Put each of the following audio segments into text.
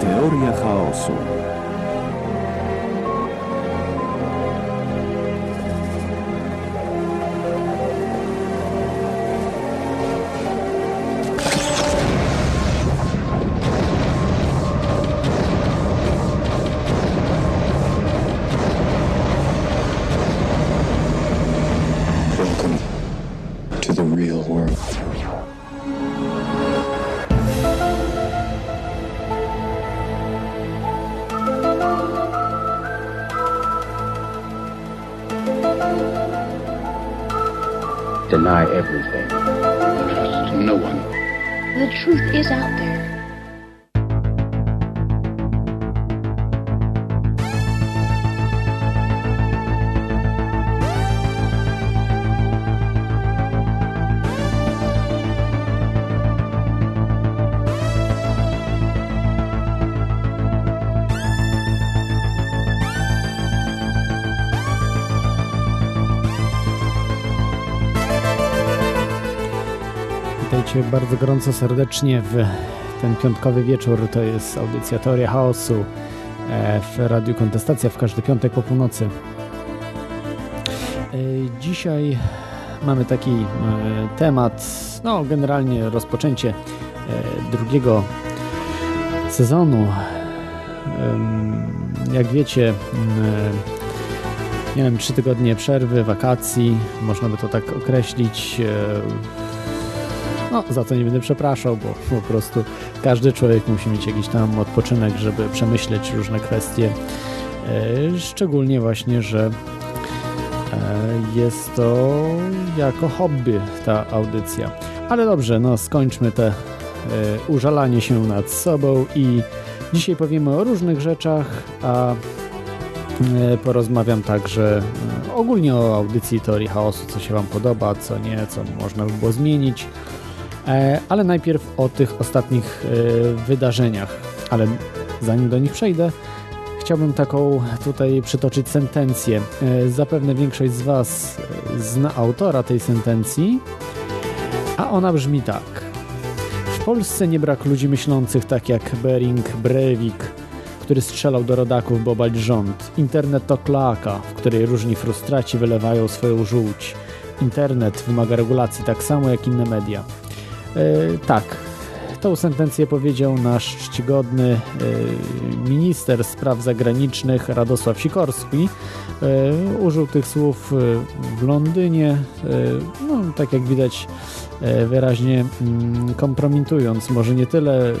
Teoria chaosu. I. bardzo gorąco serdecznie w ten piątkowy wieczór. To jest audycja Teoria Chaosu e, w Radiu Kontestacja w każdy piątek po północy. E, Dzisiaj mamy taki e, temat, no generalnie rozpoczęcie drugiego sezonu. Jak wiecie, miałem trzy tygodnie przerwy, wakacji, można by to tak określić. No, za to nie będę przepraszał, bo po prostu każdy człowiek musi mieć jakiś tam odpoczynek, żeby przemyśleć różne kwestie. E, Szczególnie właśnie, że e, jest to jako hobby ta audycja. Ale dobrze, no skończmy te e, użalanie się nad sobą i dzisiaj powiemy o różnych rzeczach, a porozmawiam także ogólnie o audycji Teorii Chaosu, co się Wam podoba, co nie, co można by było zmienić. E, Ale najpierw o tych ostatnich e, wydarzeniach. Ale zanim do nich przejdę, chciałbym taką tutaj przytoczyć sentencję. E, Zapewne większość z Was zna autora tej sentencji, a ona brzmi tak. W Polsce nie brak ludzi myślących tak jak Bering Breivik, który strzelał do rodaków, bo bać rząd. Internet to kloaka, w której różni frustraci wylewają swoją żółć. Internet wymaga regulacji tak samo jak inne media. E, tak, tą sentencję powiedział nasz czcigodny e, minister spraw zagranicznych Radosław Sikorski. E, użył tych słów w Londynie, no tak jak widać wyraźnie mm, kompromitując może nie tyle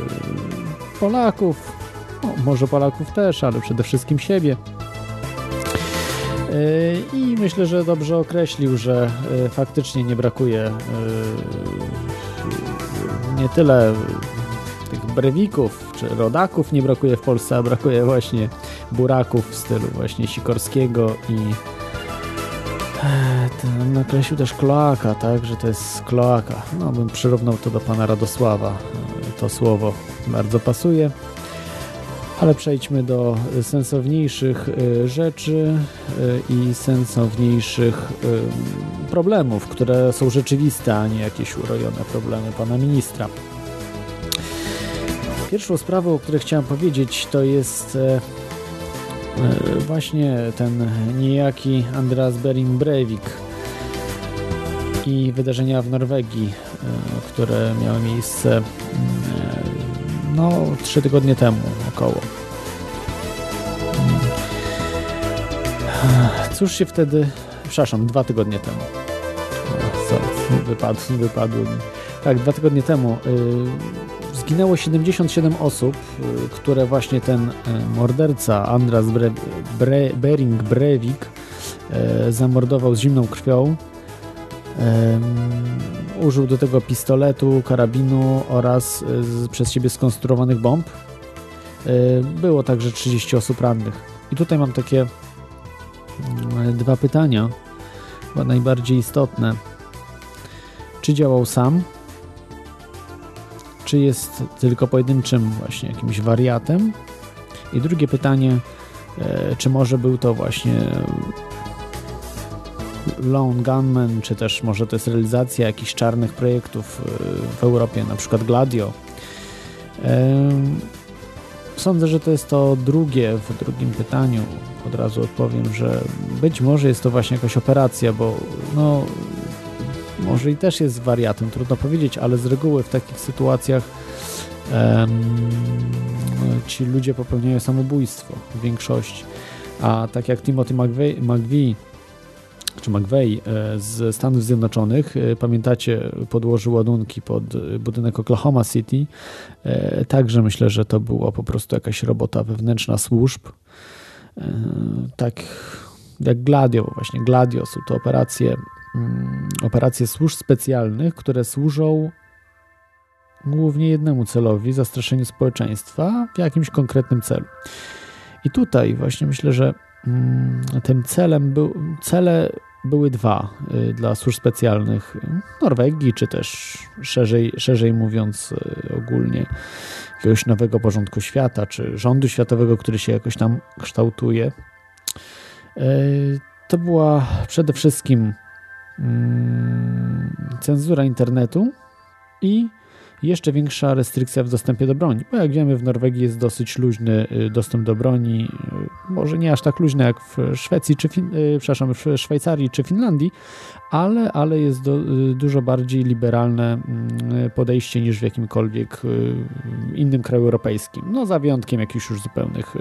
Polaków, no, może Polaków też, ale przede wszystkim siebie. I myślę, że dobrze określił, że faktycznie nie brakuje nie tyle tych brewików czy rodaków nie brakuje w Polsce, a brakuje właśnie buraków w stylu właśnie Sikorskiego i e, nakreślił też kloaka, tak, że to jest kloaka. No, bym przyrównał to do pana Radosława. E, To słowo bardzo pasuje. Ale przejdźmy do sensowniejszych e, rzeczy e, i sensowniejszych e, problemów, które są rzeczywiste, a nie jakieś urojone problemy pana ministra. Pierwszą sprawą, o której chciałem powiedzieć, to jest właśnie ten niejaki Andreas Bering Breivik i wydarzenia w Norwegii, które miały miejsce mm, no trzy tygodnie temu około. Mm. Cóż się wtedy, przepraszam, dwa tygodnie temu. Co, wypadł, wypadło mi. Tak, dwa tygodnie temu y, zginęło 77 osób, y, które właśnie ten y, morderca Andras Bre, Bre, Bering Breivik y, zamordował z zimną krwią. Użył do tego pistoletu, karabinu oraz z, przez siebie skonstruowanych bomb. Y, było także 30 osób rannych. I tutaj mam takie mm, dwa pytania, chyba najbardziej istotne. Czy działał sam? Czy jest tylko pojedynczym właśnie jakimś wariatem? I drugie pytanie, e, czy może był to właśnie Lone Gunman, czy też może to jest realizacja jakichś czarnych projektów e, w Europie, na przykład Gladio. Sądzę, że to jest to drugie w drugim pytaniu. Od razu odpowiem, że być może jest to właśnie jakaś operacja, bo no może i też jest wariatem, trudno powiedzieć, ale z reguły w takich sytuacjach ci ludzie popełniają samobójstwo w większości. A tak jak Timothy McVeigh, McVeigh czy McVeigh e, z Stanów Zjednoczonych, e, pamiętacie, podłożył ładunki pod budynek Oklahoma City. E, także myślę, że to była po prostu jakaś robota wewnętrzna służb. Tak jak Gladio, właśnie Gladio są to operacje, mm, operacje służb specjalnych, które służą głównie jednemu celowi zastraszeniu społeczeństwa w jakimś konkretnym celu. I tutaj właśnie myślę, że tym celem był, cele były dwa y, dla służb specjalnych Norwegii, czy też szerzej, szerzej mówiąc y, ogólnie jakiegoś nowego porządku świata, czy rządu światowego, który się jakoś tam kształtuje. Y, to była przede wszystkim mm, cenzura internetu i jeszcze większa restrykcja w dostępie do broni. Bo jak wiemy, w Norwegii jest dosyć luźny y, dostęp do broni, y, może nie aż tak luźny jak w Szwecji, czy fin- y, przepraszam, w Szwajcarii czy Finlandii, ale, ale jest do, dużo bardziej liberalne mm, podejście niż w jakimkolwiek innym kraju europejskim. No za wyjątkiem jakichś już zupełnych,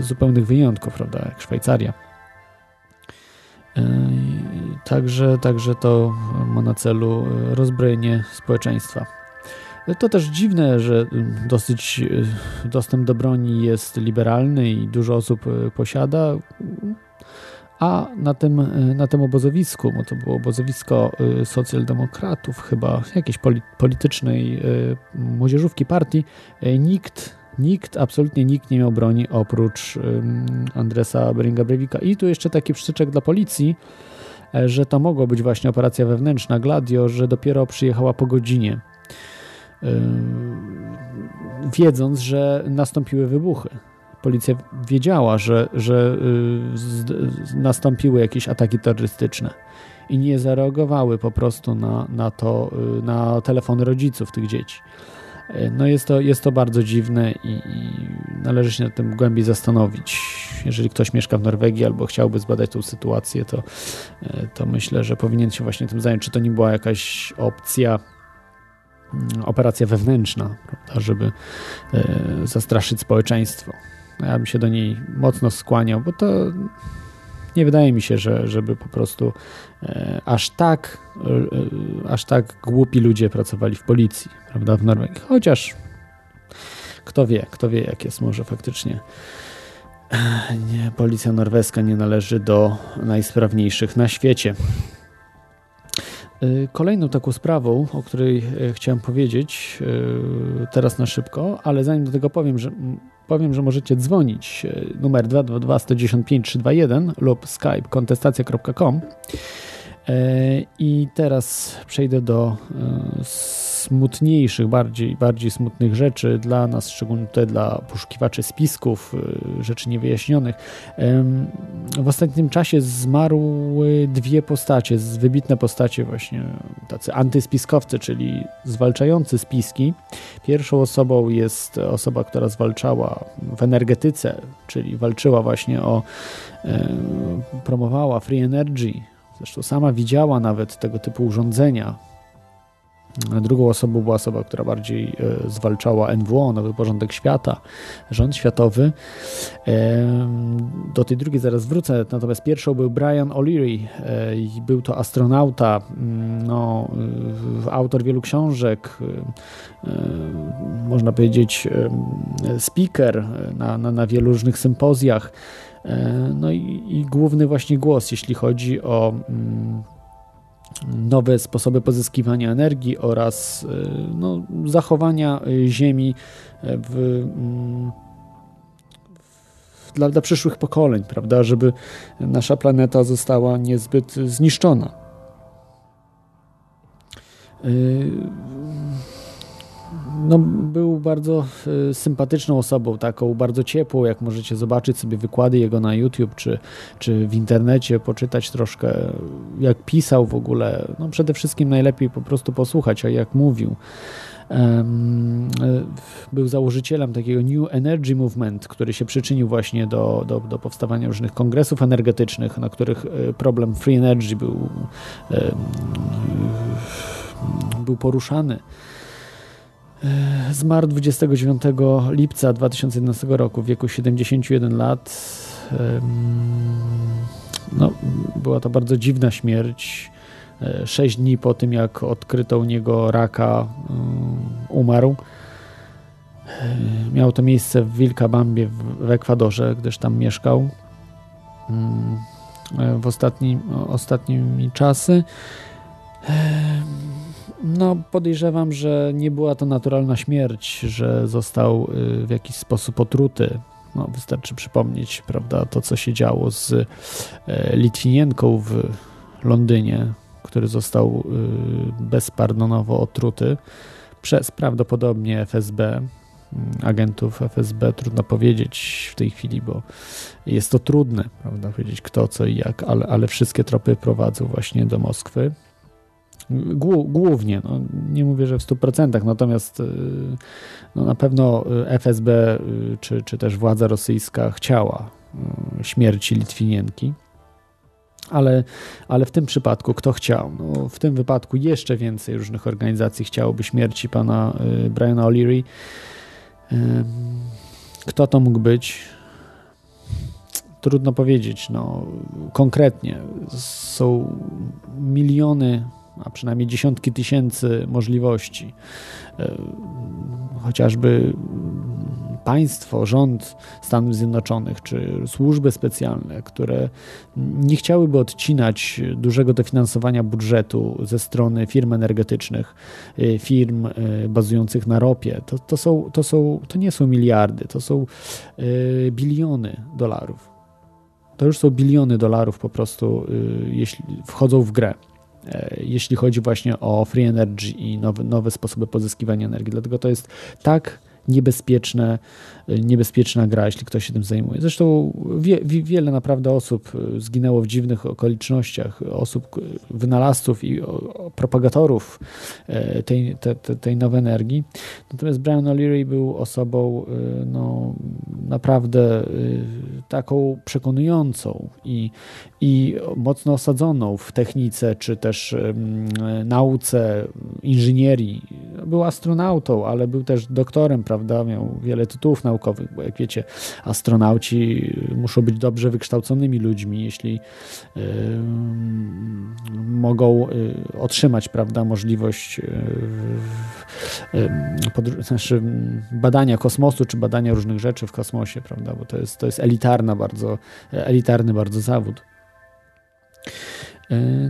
zupełnych wyjątków, prawda, jak Szwajcaria. Także, także to ma na celu rozbrojenie społeczeństwa. To też dziwne, że dosyć dostęp do broni jest liberalny i dużo osób posiada, a na tym, na tym obozowisku, bo to było obozowisko socjaldemokratów, chyba jakiejś politycznej młodzieżówki partii, nikt Nikt, absolutnie nikt nie miał broni oprócz Andresa Beringa Breivika. I tu jeszcze taki przyczek dla policji, e, że to mogła być właśnie operacja wewnętrzna Gladio, że dopiero przyjechała po godzinie, wiedząc, że nastąpiły wybuchy. Policja wiedziała, że, że y, nastąpiły jakieś ataki terrorystyczne i nie zareagowały po prostu na, na to, y, na telefony rodziców tych dzieci. No jest to, jest to bardzo dziwne i, i, należy się nad tym głębiej zastanowić. Jeżeli ktoś mieszka w Norwegii albo chciałby zbadać tą sytuację, to, e, to myślę, że powinien się właśnie tym zająć. Czy to nie była jakaś opcja, mm, operacja wewnętrzna, prawda, żeby e, zastraszyć społeczeństwo. Ja bym się do niej mocno skłaniał, bo to nie wydaje mi się, że, żeby po prostu e, aż tak e, aż tak głupi ludzie pracowali w policji, prawda, w Norwegii. Chociaż kto wie, kto wie, jak jest może faktycznie. E, nie, policja norweska nie należy do najsprawniejszych na świecie. E, kolejną taką sprawą, o której e, chciałem powiedzieć teraz na szybko, ale zanim do tego powiem, że powiem, że możecie dzwonić e, numer 222 110 321 lub skype kontestacja.com i teraz przejdę do e, smutniejszych, bardziej, bardziej smutnych rzeczy dla nas, szczególnie tutaj dla poszukiwaczy spisków, rzeczy niewyjaśnionych. W ostatnim czasie zmarły dwie postacie, wybitne postacie właśnie tacy antyspiskowcy, czyli zwalczający spiski. Pierwszą osobą jest osoba, która zwalczała w energetyce, czyli walczyła właśnie o, promowała free energy, zresztą sama widziała nawet tego typu urządzenia, Drugą osobą była osoba, która bardziej e, zwalczała NWO, Nowy Porządek Świata, rząd światowy. Do tej drugiej zaraz wrócę, natomiast pierwszą był Brian O'Leary. E, był to astronauta, mm, no, autor wielu książek, e, można powiedzieć speaker na, na, na wielu różnych sympozjach. No i, i główny właśnie głos, jeśli chodzi o mm, nowe sposoby pozyskiwania energii oraz y, no, zachowania y, Ziemi w, mm, w, dla, dla przyszłych pokoleń, prawda, żeby nasza planeta została niezbyt zniszczona no, był bardzo y, sympatyczną osobą, taką bardzo ciepłą, jak możecie zobaczyć sobie wykłady jego na YouTube czy, czy w internecie, poczytać troszkę, jak pisał w ogóle. No, przede wszystkim najlepiej po prostu posłuchać, a jak mówił. Był założycielem takiego New Energy Movement, który się przyczynił właśnie do, do, do powstawania różnych kongresów energetycznych, na których problem free energy był, był poruszany. Zmarł 29 lipca 2011 roku w wieku 71 lat. No, była to bardzo dziwna śmierć. E, sześć dni po tym, jak odkryto u niego raka, umarł. E, miało to miejsce w Wilkabambie w Ekwadorze, gdyż tam mieszkał mm, e, w ostatnim, ostatnimi czasy. No, podejrzewam, że nie była to naturalna śmierć, że został y, w jakiś sposób otruty. No, wystarczy przypomnieć, prawda, to co się działo z e, Litwinienką w Londynie, który został y, bezpardonowo otruty przez prawdopodobnie FSB, mm, agentów FSB. Trudno powiedzieć w tej chwili, bo jest to trudne, prawda, powiedzieć kto, co i jak, ale, ale wszystkie tropy prowadzą właśnie do Moskwy. Głównie, no, nie mówię, że w 100%, natomiast y, no, na pewno FSB y, czy, czy też władza rosyjska chciała y, śmierci Litwinienki. Ale, ale w tym przypadku kto chciał? No, w tym wypadku jeszcze więcej różnych organizacji chciałoby śmierci pana Briana O'Leary. Kto to mógł być? Trudno powiedzieć. No, konkretnie są miliony a przynajmniej dziesiątki tysięcy możliwości. E, chociażby państwo, rząd Stanów Zjednoczonych czy służby specjalne, które nie chciałyby odcinać dużego dofinansowania budżetu ze strony firm energetycznych, e, firm e, bazujących na ropie. To, to, są, to, są, to nie są miliardy, to są biliony dolarów. To już są biliony dolarów po prostu, jeśli wchodzą w grę. E, jeśli chodzi właśnie o free energy i nowe, nowe sposoby pozyskiwania energii. Dlatego to jest tak niebezpieczne, niebezpieczna gra, jeśli ktoś się tym zajmuje. Zresztą wie, wiele naprawdę osób e, zginęło w dziwnych okolicznościach, osób, wynalazców i propagatorów e, tej, te, tej nowej energii. Natomiast Brian O'Leary był osobą no, naprawdę taką przekonującą i, i mocno osadzoną w technice, czy też nauce, inżynierii. Był astronautą, ale był też doktorem, prawda? Miał wiele tytułów naukowych, bo jak wiecie, astronauci muszą być dobrze wykształconymi ludźmi, jeśli y, mogą y, otrzymać, prawda, możliwość y, znaczy badania kosmosu, czy badania różnych rzeczy w kosmosie, prawda? Bo to jest, to jest elitarna bardzo, elitarny bardzo zawód.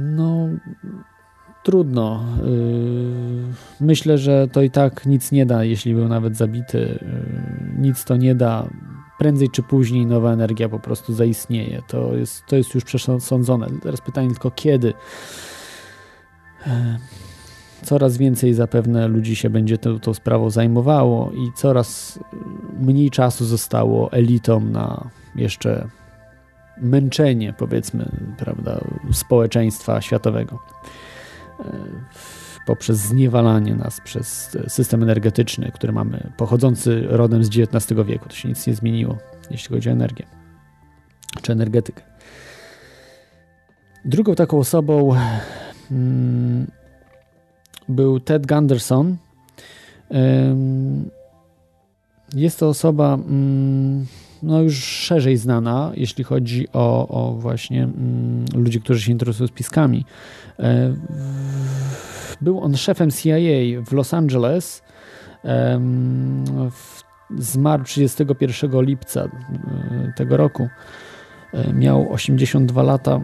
No, trudno. E, myślę, że to i tak nic nie da, jeśli był nawet zabity. E, nic to nie da. Prędzej czy później nowa energia po prostu zaistnieje. To jest, to jest już przesądzone. Teraz pytanie tylko kiedy. Coraz więcej zapewne ludzi się będzie tą, tą sprawą zajmowało i coraz mniej czasu zostało elitom na jeszcze męczenie, powiedzmy, prawda, społeczeństwa światowego poprzez zniewalanie nas przez system energetyczny, który mamy, pochodzący rodem z XIX wieku. To się nic nie zmieniło, jeśli chodzi o energię czy energetykę. Drugą taką osobą hmm, był Ted Gunderson. Jest to osoba. Hmm, no już szerzej znana, jeśli chodzi o, o właśnie mm, ludzi, którzy się interesują spiskami. E, był on szefem CIA w Los Angeles. E, w, zmarł 31 lipca e, tego roku. E, miał 82 lata.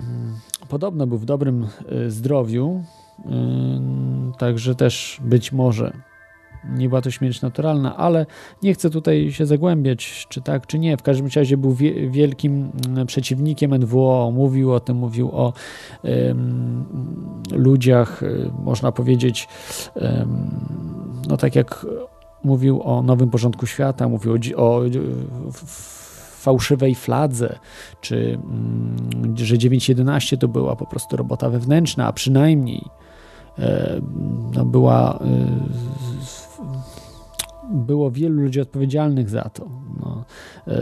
Mm, podobno był w dobrym e, zdrowiu, e, także też być może nie była to śmierć naturalna, ale nie chcę tutaj się zagłębiać, czy tak, czy nie. W każdym razie był wielkim mm, przeciwnikiem NWO, mówił o tym, mówił o um, ludziach, y, można powiedzieć, um, no tak jak mówił o nowym porządku świata, mówił o, o fałszywej fladze, czy um, że 9.11 to była po prostu robota wewnętrzna, a przynajmniej no była było wielu ludzi odpowiedzialnych za to, no,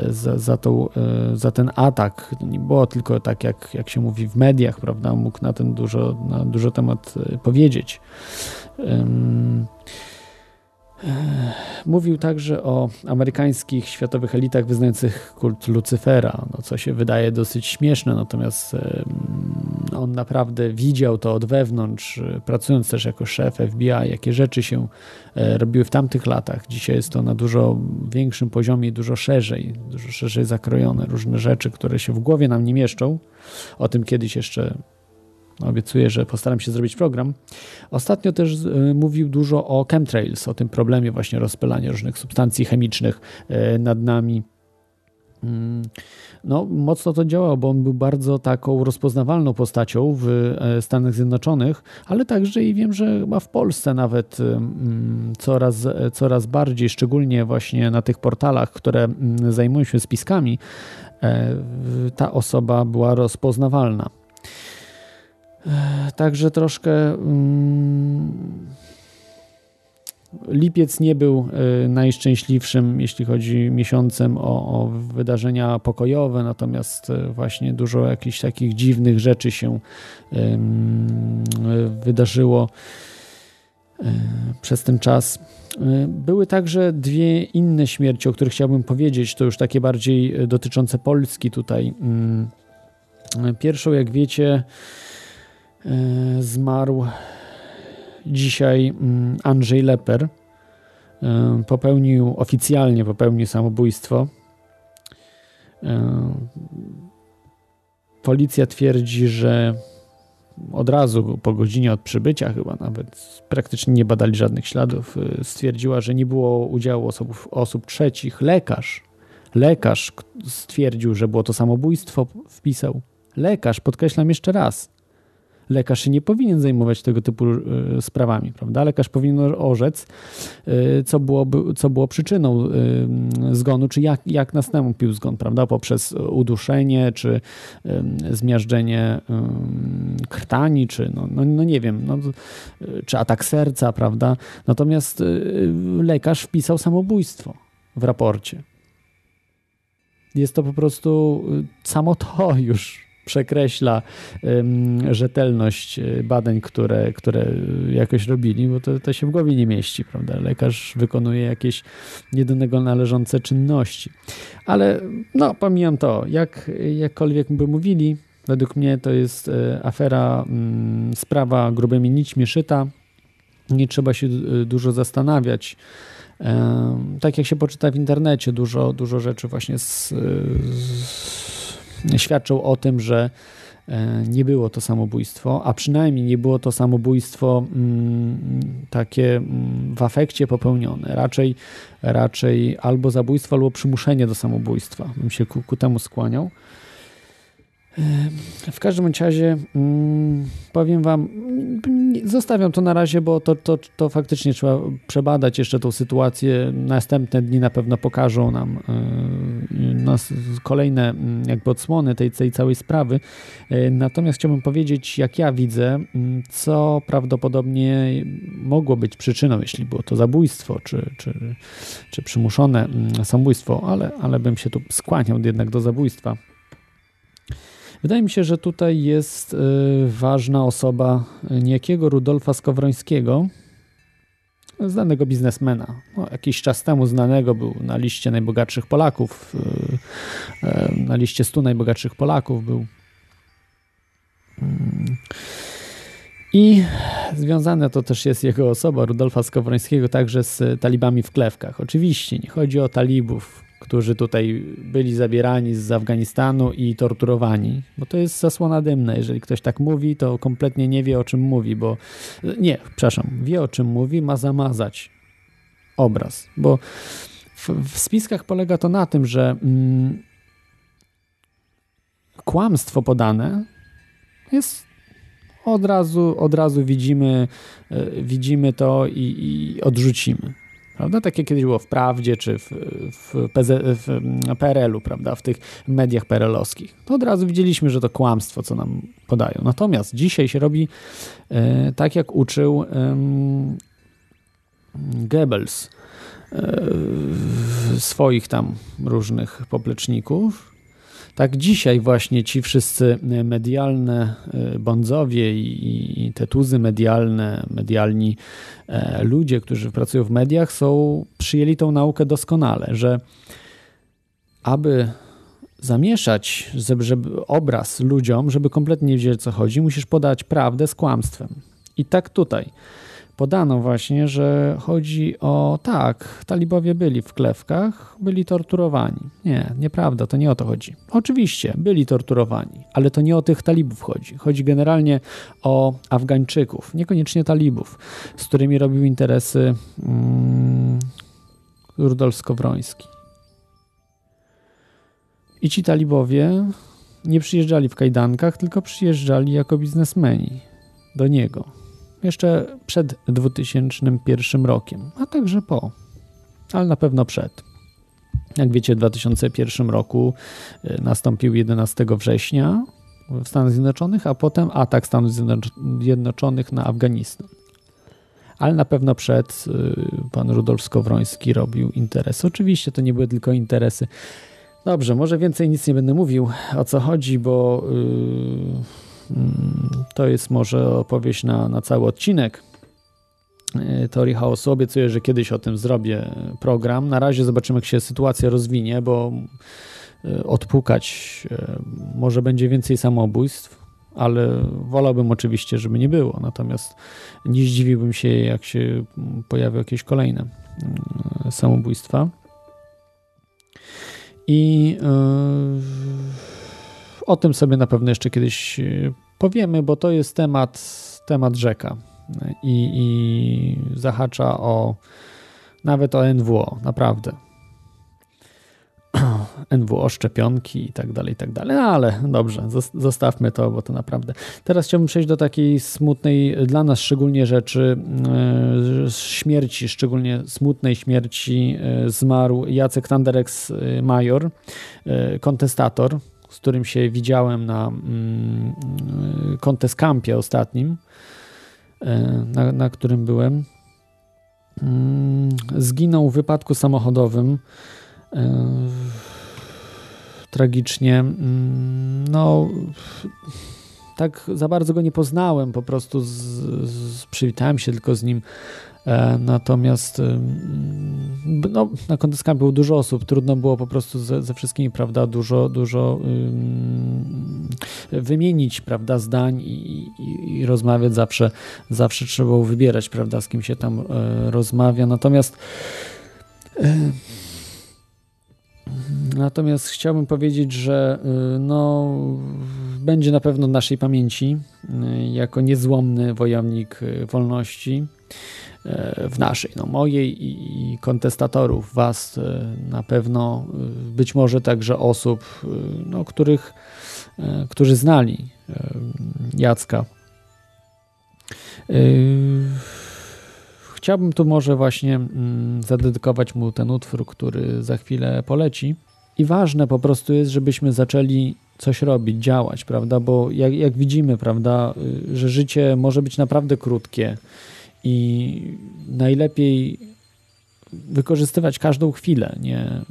za, za, tą, za ten atak. nie było tylko tak, jak, jak się mówi w mediach, prawda? Mógł na ten dużo, na dużo temat powiedzieć. Mówił także o amerykańskich światowych elitach wyznających kult Lucyfera, no, co się wydaje dosyć śmieszne, natomiast on naprawdę widział to od wewnątrz, pracując też jako szef FBI, jakie rzeczy się e, robiły w tamtych latach. Dzisiaj jest to na dużo większym poziomie dużo szerzej, dużo szerzej zakrojone, różne rzeczy, które się w głowie nam nie mieszczą. O tym kiedyś jeszcze Obiecuję, że postaram się zrobić program. Ostatnio też y, mówił dużo o chemtrails, o tym problemie właśnie rozpylania różnych substancji chemicznych y, nad nami. Mm, no, mocno to działało, bo on był bardzo taką rozpoznawalną postacią w e, Stanach Zjednoczonych, ale także i wiem, że chyba w Polsce nawet mm, coraz, e, coraz bardziej, szczególnie właśnie na tych portalach, które mm, zajmują się spiskami, e, ta osoba była rozpoznawalna. Także troszkę mm, lipiec nie był y, najszczęśliwszym, jeśli chodzi miesiącem o, o, wydarzenia pokojowe, natomiast y, właśnie dużo jakichś takich dziwnych rzeczy się wydarzyło przez ten czas. Były także dwie inne śmierci, o których chciałbym powiedzieć, to już takie bardziej dotyczące Polski tutaj. Mm, pierwszą, jak wiecie, E, zmarł dzisiaj mm, Andrzej Leper. E, popełnił, oficjalnie popełnił samobójstwo. E, policja twierdzi, że od razu po godzinie od przybycia, chyba nawet praktycznie nie badali żadnych śladów, stwierdziła, że nie było udziału osób, osób trzecich. Lekarz, lekarz stwierdził, że było to samobójstwo, wpisał. Lekarz, podkreślam jeszcze raz, lekarz się nie powinien zajmować tego typu e, sprawami, prawda? Lekarz powinien orzec, e, co, byłoby, co było przyczyną e, zgonu, czy jak, jak nastąpił zgon, prawda? Poprzez uduszenie, czy zmiażdżenie krtani, czy no, no, no nie wiem, no, czy atak serca, prawda? Natomiast lekarz wpisał samobójstwo w raporcie. Jest to po prostu samo to już przekreśla rzetelność e, badań, które, które jakoś robili, bo to, to się w głowie nie mieści, prawda? Lekarz wykonuje jakieś nie do niego należące czynności. Ale no, pomijam to, jak, jakkolwiek by mówili, według mnie to jest e, afera, mm, sprawa grubymi nićmi szyta. Nie trzeba się e, dużo zastanawiać. Tak jak się poczyta w internecie, dużo, dużo rzeczy właśnie z, z świadczą o tym, że e, nie było to samobójstwo, a przynajmniej nie było to samobójstwo mm, takie mm, w afekcie popełnione. Raczej, raczej albo zabójstwo, albo przymuszenie do samobójstwa. Bym się ku, ku temu skłaniał. W każdym razie mm, powiem Wam, zostawiam to na razie, bo to, to, to faktycznie trzeba przebadać jeszcze tą sytuację. Następne dni na pewno pokażą nam y, nas kolejne mm, jakby odsłony tej, tej całej sprawy. Y, natomiast chciałbym powiedzieć, jak ja widzę, mm, co prawdopodobnie mogło być przyczyną, jeśli było to zabójstwo, czy, czy, czy przymuszone samobójstwo, ale, ale bym się tu skłaniał jednak do zabójstwa. Wydaje mi się, że tutaj jest y, ważna osoba niejakiego Rudolfa Skowrońskiego, znanego biznesmena. No, jakiś czas temu znanego był na liście najbogatszych Polaków, y, y, na liście 100 najbogatszych Polaków był. Mm. I związane to też jest jego osoba, Rudolfa Skowrońskiego, także z talibami w klewkach. Oczywiście nie chodzi o talibów, którzy tutaj byli zabierani z Afganistanu i torturowani, bo to jest zasłona dymna. Jeżeli ktoś tak mówi, to kompletnie nie wie o czym mówi, bo nie, przepraszam, wie o czym mówi, ma zamazać obraz, bo w, w spiskach polega to na tym, że mm, kłamstwo podane jest od razu, od razu widzimy, y, widzimy to i, i odrzucimy prawda? Tak jak kiedyś było w Prawdzie czy w, w, PZ, w PRL-u, prawda? W tych mediach PRL-owskich. To od razu widzieliśmy, że to kłamstwo, co nam podają. Natomiast dzisiaj się robi e, tak, jak uczył e, Goebbels e, swoich tam różnych popleczników, tak dzisiaj właśnie ci wszyscy medialne e, bądzowie i, i te tuzy medialne, medialni e, ludzie, którzy pracują w mediach, są, przyjęli tą naukę doskonale, że aby zamieszać żeby obraz ludziom, żeby kompletnie nie wiedzieli, co chodzi, musisz podać prawdę z kłamstwem. I tak tutaj podano właśnie, że chodzi o tak, talibowie byli w klewkach, byli torturowani. Nie, nieprawda, to nie o to chodzi. Oczywiście, byli torturowani, ale to nie o tych talibów chodzi. Chodzi generalnie o Afgańczyków, niekoniecznie talibów, z którymi robił interesy mm, Rudolf Skowroński. I ci talibowie nie przyjeżdżali w kajdankach, tylko przyjeżdżali jako biznesmeni do niego jeszcze przed 2001 rokiem, a także po, ale na pewno przed. Jak wiecie, w 2001 roku y, nastąpił 11 września w Stanach Zjednoczonych, a potem atak Stanów Zjednoczonych na Afganistan. Ale na pewno przed y, pan Rudolf Skowroński robił interesy. Oczywiście to nie były tylko interesy. Dobrze, może więcej nic nie będę mówił o co chodzi, bo yy, to jest może opowieść na, na cały odcinek e, teorii chaosu. Obiecuję, że kiedyś o tym zrobię program. Na razie zobaczymy, jak się sytuacja rozwinie, bo e, odpukać e, może będzie więcej samobójstw, ale wolałbym oczywiście, żeby nie było. Natomiast nie zdziwiłbym się, jak się pojawią jakieś kolejne mm, samobójstwa. I o tym sobie na pewno jeszcze kiedyś powiemy, bo to jest temat, temat rzeka i, i zahacza o nawet o NWO, naprawdę. NWO, szczepionki i tak dalej, i tak dalej. No ale dobrze, zostawmy to, bo to naprawdę. Teraz chciałbym przejść do takiej smutnej, dla nas szczególnie rzeczy, e, śmierci, szczególnie smutnej śmierci. E, zmarł Jacek Tanderex Major, kontestator, z którym się widziałem na mm, Contest Campie ostatnim, e, na, na którym byłem, mm, zginął w wypadku samochodowym e, tragicznie. Mm, no, tak za bardzo go nie poznałem, po prostu z, z, przywitałem się tylko z nim natomiast no, na Contest było dużo osób, trudno było po prostu ze, ze wszystkimi, prawda, dużo, dużo um, wymienić, prawda, zdań i, i, i, rozmawiać zawsze, zawsze trzeba było wybierać, prawda, z kim się tam e, rozmawia. Natomiast e, Natomiast chciałbym powiedzieć, że e, no, będzie na pewno w naszej pamięci e, jako niezłomny wojownik wolności. E, w naszej, no mojej i kontestatorów, was e, na pewno, e, być może także osób, no, których, którzy znali Jacka. Chciałbym tu może właśnie mm, zadedykować mu ten utwór, który za chwilę poleci. I ważne po prostu jest, żebyśmy zaczęli coś robić, działać, prawda? Bo jak, jak widzimy, prawda, że życie może być naprawdę krótkie i najlepiej wykorzystywać każdą chwilę, nie,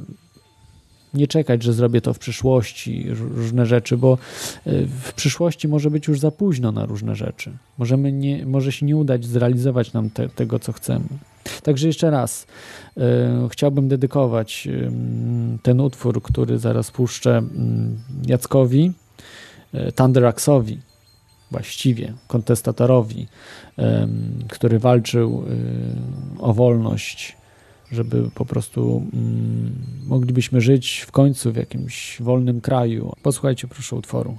nie czekać, że zrobię to w przyszłości, różne rzeczy, bo e, w przyszłości może być już za późno na różne rzeczy. Możemy nie, może się nie udać zrealizować nam te, tego, co chcemy. Także jeszcze raz y, chciałbym dedykować y, ten utwór, który zaraz puszczę y, Jackowi, y, Thunderaxowi, właściwie kontestatorowi, który walczył o wolność, żeby po prostu mm, moglibyśmy żyć w końcu w jakimś wolnym kraju. Posłuchajcie proszę utworu.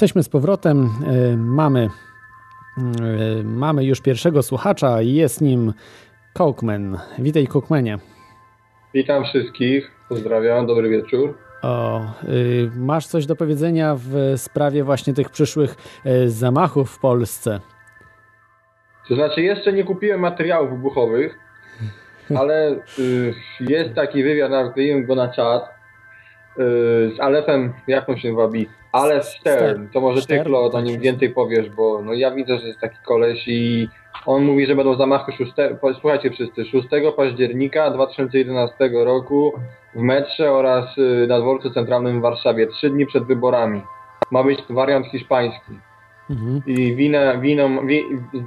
Jesteśmy z powrotem. E, mamy, e, mamy już pierwszego słuchacza i jest nim Cokeman. Witaj, Cookmanie. Witam wszystkich, pozdrawiam, dobry wieczór. O, y, masz coś do powiedzenia w sprawie właśnie tych przyszłych y, zamachów w Polsce? To znaczy, jeszcze nie kupiłem materiałów wybuchowych, ale y, jest taki wywiad, nawet go na czat, y, z Alefem, jak on się wabi? Alef Stern, to może ty, Claude, o nim więcej powiesz, bo no, ja widzę, że jest taki koleś i on mówi, że będą zamachy 6, słuchajcie wszyscy, 6 października 2011 roku w metrze oraz y, na dworcu centralnym w Warszawie, trzy dni przed wyborami. Ma być wariant hiszpański. Mhm. I winę, winą, wi,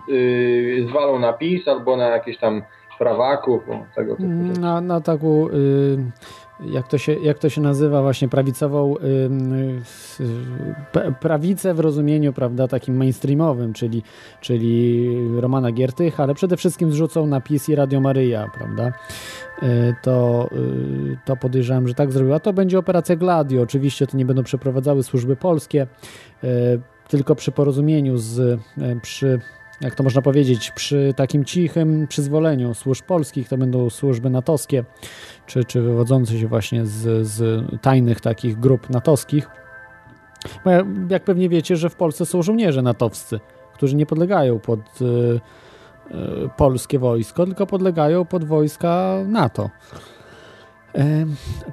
yy, zwalą na PiS albo na jakieś tam prawaków, tego typu Na, na taką y, jak to, się, jak to się nazywa, właśnie prawicową prawicę w rozumieniu, prawda, takim mainstreamowym, czyli, czyli Romana Giertych, ale przede wszystkim zrzucą na PiS i Radio Maryja, prawda, e, to, y, to podejrzewam, że tak zrobiła. To będzie operacja Gladio, oczywiście to nie będą przeprowadzały służby polskie, e, tylko przy porozumieniu z, przy jak to można powiedzieć, przy takim cichym przyzwoleniu służb polskich, to będą służby natowskie, czy, czy wywodzące się właśnie z, z tajnych takich grup natowskich. Bo jak pewnie wiecie, że w Polsce są żołnierze natowscy, którzy nie podlegają pod y, y, polskie wojsko, tylko podlegają pod wojska NATO.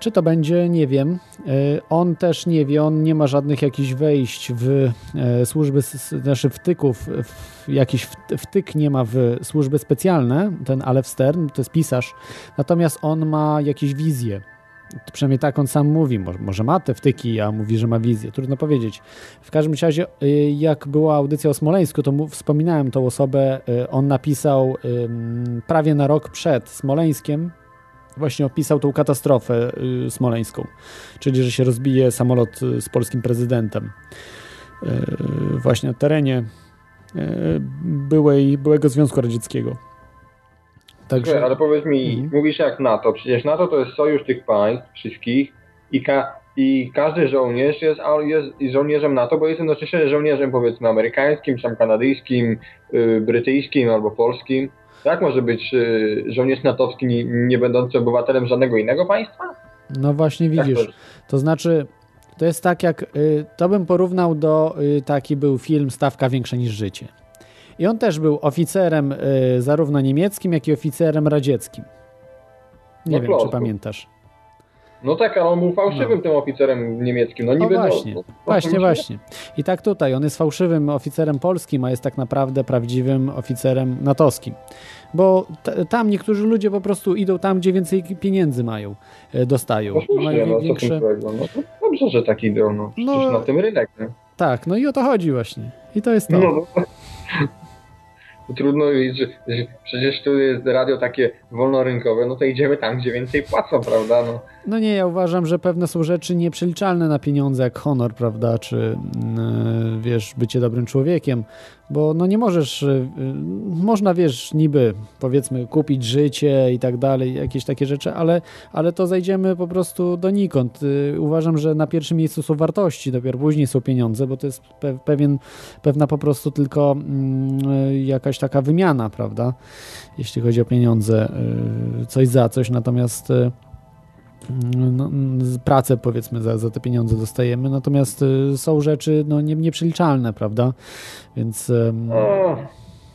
Czy to będzie, nie wiem. E, on też nie wie, on nie ma żadnych jakichś wejść w e, służby, znaczy wtyków, jakiś wtyk nie ma w służby specjalne, ten Alef Stern, to jest pisarz, natomiast on ma jakieś wizje. Przynajmniej tak on sam mówi, może ma te wtyki, a mówi, że ma wizję, trudno powiedzieć. W każdym razie, y, jak była audycja o Smoleńsku, to wspominałem tą osobę, on napisał prawie na rok przed Smoleńskiem, właśnie opisał tą katastrofę y, smoleńską, czyli że się rozbije samolot y, z polskim prezydentem y, właśnie na terenie byłej, byłego Związku Radzieckiego. Także... Ale powiedz mi, mhm. mówisz jak NATO, przecież NATO to jest sojusz tych państw wszystkich i, ka i każdy żołnierz jest, jest żołnierzem NATO, bo jest jednocześnie żołnierzem powiedzmy amerykańskim, czy tam kanadyjskim, brytyjskim albo polskim. Jak może być y, żołnierz natowski nie, nie będący obywatelem żadnego innego państwa? No właśnie widzisz. To, to znaczy, to jest tak jak, y, to bym porównał do, y, taki był film Stawka większa niż życie. I on też był oficerem zarówno niemieckim, jak i oficerem radzieckim. Nie no wiem, czy pamiętasz. No tak, ale on był fałszywym no. tym oficerem niemieckim. No, niby no właśnie, no, właśnie, właśnie. I tak tutaj, on jest fałszywym oficerem polskim, a jest tak naprawdę prawdziwym oficerem natowskim. Bo tam niektórzy ludzie po prostu idą tam, gdzie więcej pieniędzy mają, e, dostają. No słusznie, mają no, większe... no dobrze, że tak idą, no. no na tym rynek, nie? Tak, no i o to chodzi właśnie. I to jest to. No, no trudno, że, że przecież tu jest radio takie wolnorynkowe, no to idziemy tam, gdzie więcej płacą, prawda? No. No nie, ja uważam, że pewne są rzeczy nieprzeliczalne na pieniądze, jak honor, prawda, czy yy, wiesz, bycie dobrym człowiekiem, bo no nie możesz, yy, można wiesz, niby powiedzmy kupić życie i tak dalej, jakieś takie rzeczy, ale, ale to zajdziemy po prostu donikąd. Yy, uważam, że na pierwszym miejscu są wartości, dopiero później są pieniądze, bo to jest pe pewien, pewna po prostu tylko yy, jakaś taka wymiana, prawda? Jeśli chodzi o pieniądze, coś za coś, natomiast no, pracę powiedzmy za, za te pieniądze dostajemy, natomiast y, są rzeczy no, nie, nieprzeliczalne, prawda? Więc... O,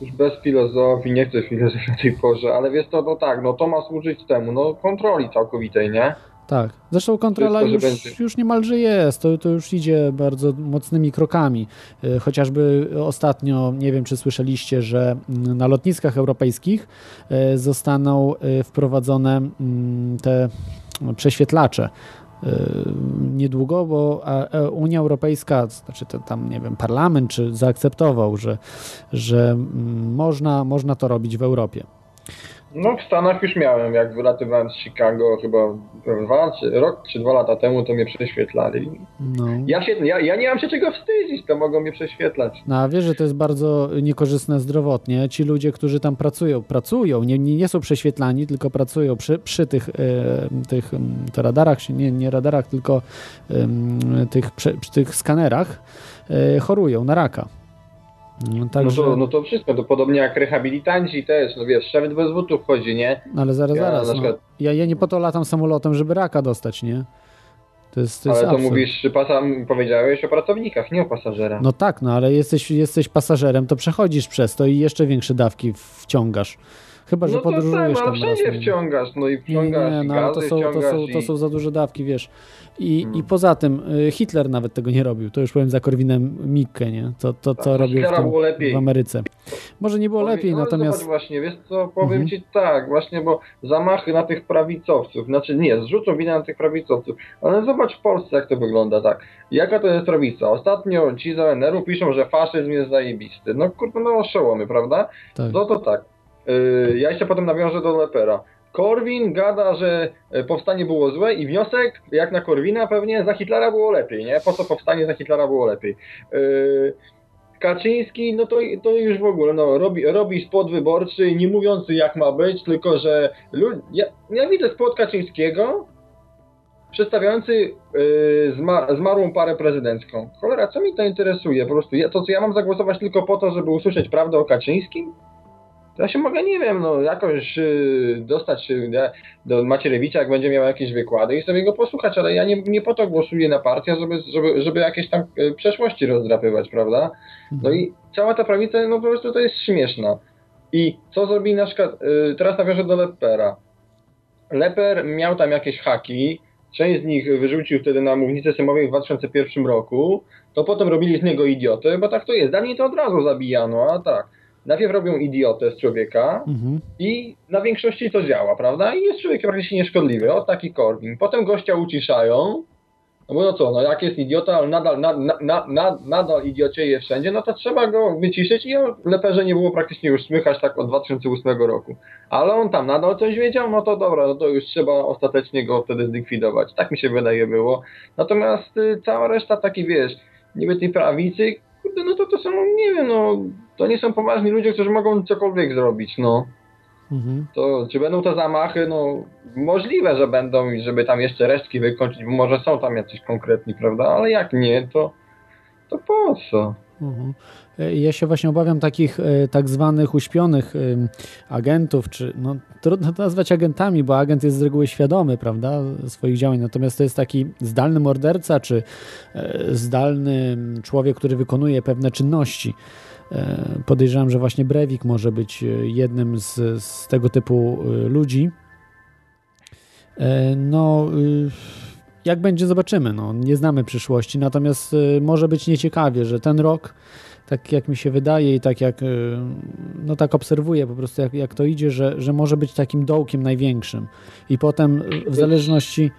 już bez filozofii, nie chcę filozofii na tej porze, ale wiesz to, no tak, no to ma służyć temu, no kontroli całkowitej, nie? Tak. Zresztą kontrola to, już, już niemalże jest. To, to już idzie bardzo mocnymi krokami. E, chociażby ostatnio, nie wiem czy słyszeliście, że mm, na lotniskach europejskich e, zostaną wprowadzone mm, te prześwietlacze niedługo, bo Unia Europejska, znaczy tam, nie wiem, parlament czy zaakceptował, że, że mm, można, można to robić w Europie. No w Stanach już miałem, jak wylatywałem z Chicago chyba dwa, czy, rok czy dwa lata temu, to mnie prześwietlali. No. Ja, się, ja, ja nie mam się czego wstydzić, to mogą mnie prześwietlać. No a wiesz, że to jest bardzo niekorzystne zdrowotnie. Ci ludzie, którzy tam pracują, pracują, nie, nie są prześwietlani, tylko pracują przy, przy tych, e, tych to radarach, nie, nie radarach, tylko e, tych, przy tych skanerach e, chorują na raka. No, także, No, to, no to wszystko, to podobnie jak rehabilitanci też, no wiesz, szewet bez butów chodzi, nie? ale zaraz, ja zaraz. na No, przykład- ja, ja nie po to latam samolotem, żeby raka dostać, nie? To jest, to Ale to absurd. mówisz, czy pasa, powiedziałeś o pracownikach, nie o pasażerach. No tak, no ale jesteś, jesteś pasażerem, to przechodzisz przez to i jeszcze większe dawki wciągasz. Chyba, że no to tak, podróżujesz ale tam raz. wszędzie nie? wciągasz, no i Nie, wciągasz nie, i no ale to gazy, są, to, są, to są za duże dawki, wiesz. I, Hmm. I poza tym y, Hitler nawet tego nie robił. To już powiem za Korwinem Mikke, nie? To, to co Tak, robił w, tym, było lepiej. w Ameryce. Może nie było Powiem- lepiej, no, natomiast... Zobacz właśnie, wiesz co, powiem Mhm. ci tak, właśnie, bo zamachy na tych prawicowców, znaczy nie, zrzucą winę na tych prawicowców, ale zobacz w Polsce jak to wygląda, tak. Jaka to jest prawica? Ostatnio ci z ONR-u piszą, że faszyzm jest zajebisty. No kurde, no oszołomy, prawda? Tak. No to tak. Yy, ja jeszcze potem nawiążę do Lepera. Korwin gada, że e, powstanie było złe i wniosek, jak na Korwina pewnie, za Hitlera było lepiej, nie? Po co powstanie za Hitlera było lepiej? Yy, Kaczyński, no to, to już w ogóle, no, robi, robi spot wyborczy, nie mówiący jak ma być, tylko że lu- ja, ja widzę spot Kaczyńskiego przedstawiający yy, zma, zmarłą parę prezydencką. Cholera, co mi to interesuje? Po prostu ja, to co ja mam zagłosować tylko po to, żeby usłyszeć prawdę o Kaczyńskim? To ja się mogę, nie wiem, no jakoś yy, dostać yy, do- do Macierewicza, jak będzie miał jakieś wykłady i sobie go posłuchać, ale ja nie, nie po to głosuję na partię, żeby, żeby, żeby jakieś tam yy, przeszłości rozdrapywać, prawda? No i cała ta prawica, no po prostu to jest śmieszna. I co zrobili na przykład, yy, teraz nawiążę do Lepera. Leper miał tam jakieś haki, część z nich wyrzucił wtedy na mównicę sejmowej w 2001 roku, to potem robili z niego idiotę, bo tak to jest. Dawniej to od razu zabijano, a tak. Najpierw robią idiotę z człowieka Mhm. i na większości to działa, prawda? I jest człowiek praktycznie nieszkodliwy, o taki Korwin. Potem gościa uciszają, no bo no co, no jak jest idiota, ale nadal, na, na, na, na, nadal idiocieje wszędzie, no to trzeba go wyciszyć i o Leperze nie było praktycznie już słychać tak od 2008 roku. Ale on tam nadal coś wiedział, no to dobra, no to już trzeba ostatecznie go wtedy zlikwidować. Tak mi się wydaje było. Natomiast y, cała reszta taki, wiesz, niby tej prawicy, kurde, no to to są, nie wiem, no, to nie są poważni ludzie, którzy mogą cokolwiek zrobić, no. Mhm. To czy będą to zamachy? No możliwe, że będą i żeby tam jeszcze resztki wykończyć, bo może są tam jacyś konkretni, prawda? Ale jak nie, to, to po co? Mhm. E, Ja się właśnie obawiam takich e, tak zwanych uśpionych agentów, czy no, trudno to nazwać agentami, bo agent jest z reguły świadomy, prawda, swoich działań, natomiast to jest taki zdalny morderca, czy e, zdalny człowiek, który wykonuje pewne czynności. Podejrzewam, że właśnie Brewik może być jednym z, z tego typu ludzi. No, y, jak będzie, zobaczymy. No, nie znamy przyszłości, natomiast y, może być nieciekawie, że ten rok, tak jak mi się wydaje i tak jak, y, no tak obserwuję po prostu, jak, jak to idzie, że, że może być takim dołkiem największym. I potem y, w zależności,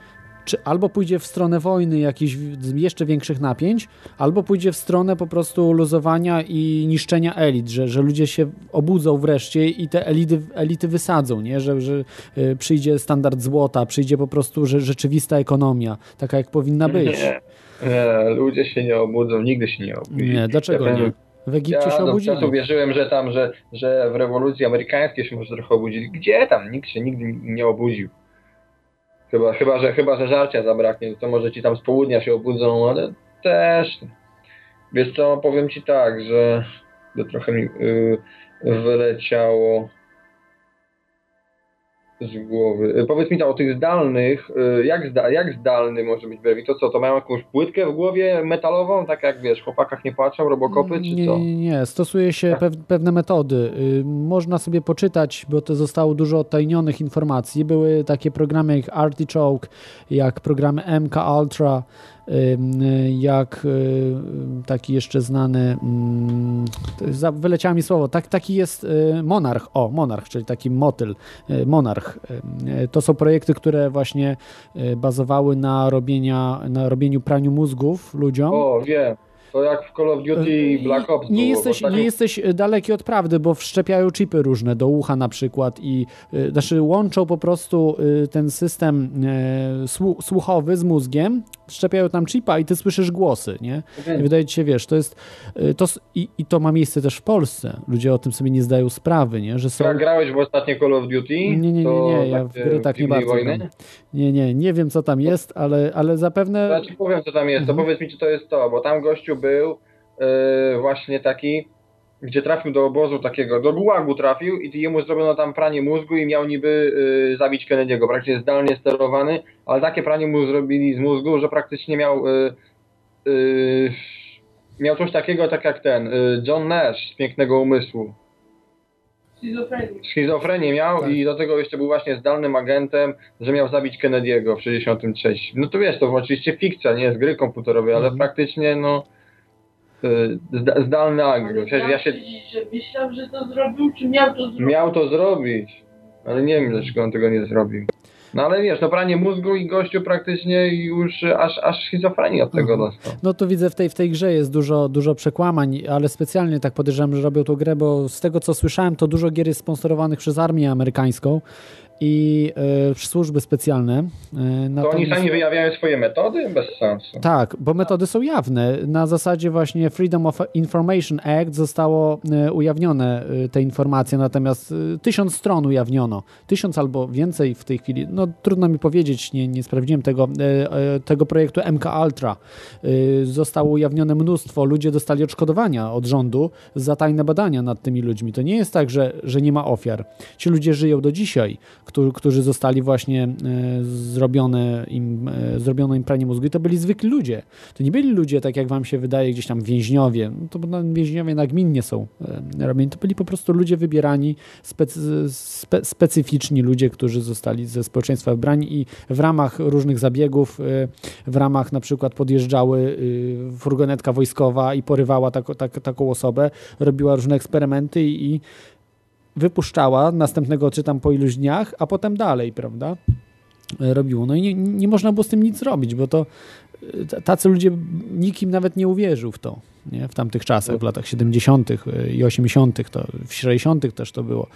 czy albo pójdzie w stronę wojny, jakichś jeszcze większych napięć, albo pójdzie w stronę po prostu luzowania i niszczenia elit, że, że ludzie się obudzą wreszcie i te elity, elity wysadzą, nie? Że, że y, przyjdzie standard złota, przyjdzie po prostu że, rzeczywista ekonomia, taka jak powinna być. Nie, nie, ludzie się nie obudzą, nigdy się nie obudzą. Nie, dlaczego nie? W Egipcie się Ja do obudzili. czasu wierzyłem, że tam, że, że w rewolucji amerykańskiej się może trochę obudzili. Gdzie tam? Nikt się nigdy nie obudził. Chyba, chyba, że, chyba, że żarcia zabraknie, to może ci tam z południa się obudzą, ale też. Wiesz co, powiem ci tak, że to trochę mi y, wyleciało z głowy. Y, powiedz mi to o tych zdalnych, y, jak, zda, jak zdalny może być Brewi? To co, to mają jakąś płytkę w głowie metalową, tak jak wiesz, w chłopakach nie płaczą, robokopy, czy nie, co? nie, nie, stosuje się pew, pewne metody. Y, Można sobie poczytać, bo to zostało dużo odtajnionych informacji. Były takie programy jak Artichoke, jak programy MK Ultra, jak y, taki jeszcze znany, mm, wyleciało mi słowo, tak, taki jest y, Monarch, o Monarch, czyli taki motyl, y, Monarch. To są projekty, które właśnie bazowały na, robienia, na robieniu praniu mózgów ludziom. O, wiem. To jak w Call of Duty Black Ops nie było, jesteś, tak- nie jesteś daleki od prawdy, bo wszczepiają chipy różne do ucha na przykład i y, znaczy łączą po prostu y, ten system y, słu- słuchowy z mózgiem, wszczepiają tam chipa i ty słyszysz głosy, nie? I wydaje ci się, wiesz, to jest y, to, i, i to ma miejsce też w Polsce. Ludzie o tym sobie nie zdają sprawy, nie? Że są... Jak grałeś w ostatnie Call of Duty? Nie, nie, nie, nie, ja w takie gry tak nie bardzo. Nie, nie, nie wiem co tam jest, ale, ale zapewne... Ja ci powiem co tam jest, Mhm. to powiedz mi czy to jest to, bo tam gościu był, e, właśnie taki, gdzie trafił do obozu takiego, do gułagu trafił i jemu zrobiono tam pranie mózgu i miał niby e, zabić Kennedy'ego, praktycznie zdalnie sterowany, ale takie pranie mu zrobili z mózgu, że praktycznie miał e, miał coś takiego tak jak ten, John Nash z Pięknego Umysłu. Schizofrenii. Schizofrenię miał Tak. i do tego jeszcze był właśnie zdalnym agentem, że miał zabić Kennedy'ego w 63. No to wiesz, to oczywiście fikcja, nie jest gry komputerowej, ale Mhm. praktycznie no zdalny agent. Przecież ja się Że myślał, że to zrobił, czy miał to zrobić? miał to zrobić, ale nie wiem dlaczego on tego nie zrobił. No ale wiesz, no pranie mózgu i gościu praktycznie już aż, aż schizofrenię od tego Mhm. dostał. No tu widzę w tej, w tej grze jest dużo, dużo przekłamań, ale specjalnie tak podejrzewam, że robią tą grę, bo z tego co słyszałem, to dużo gier jest sponsorowanych przez armię amerykańską i e, służby specjalne. E, To oni sami wyjawiają swoje metody? Bez sensu. Tak, bo metody są jawne. Na zasadzie właśnie Freedom of Information Act zostało e, ujawnione te informacje, natomiast tysiąc stron ujawniono. Tysiąc albo więcej w tej chwili. No trudno mi powiedzieć, nie, nie sprawdziłem tego, tego projektu MK Ultra. Zostało ujawnione mnóstwo. Ludzie dostali odszkodowania od rządu za tajne badania nad tymi ludźmi. To nie jest tak, że, że nie ma ofiar. Ci ludzie żyją do dzisiaj, którzy, którzy zostali właśnie e, zrobione im, e, zrobiono im pranie mózgu i to byli zwykli ludzie. To nie byli ludzie, tak jak wam się wydaje, gdzieś tam więźniowie. No więźniowie nagminnie są e, robieni. To byli po prostu ludzie wybierani, specy, spe, specyficzni ludzie, którzy zostali ze społeczeństwa wybrani i w ramach różnych zabiegów, w ramach na przykład podjeżdżały furgonetka wojskowa i porywała tako, tak, taką osobę, robiła różne eksperymenty i wypuszczała, następnego czytam po iluś dniach, a potem dalej, prawda? E, Robiło. No i nie, nie można było z tym nic zrobić, bo to e, tacy ludzie, nikim nawet nie uwierzył w to, nie? w tamtych czasach, w latach 70. i 80., to w 60. też to było,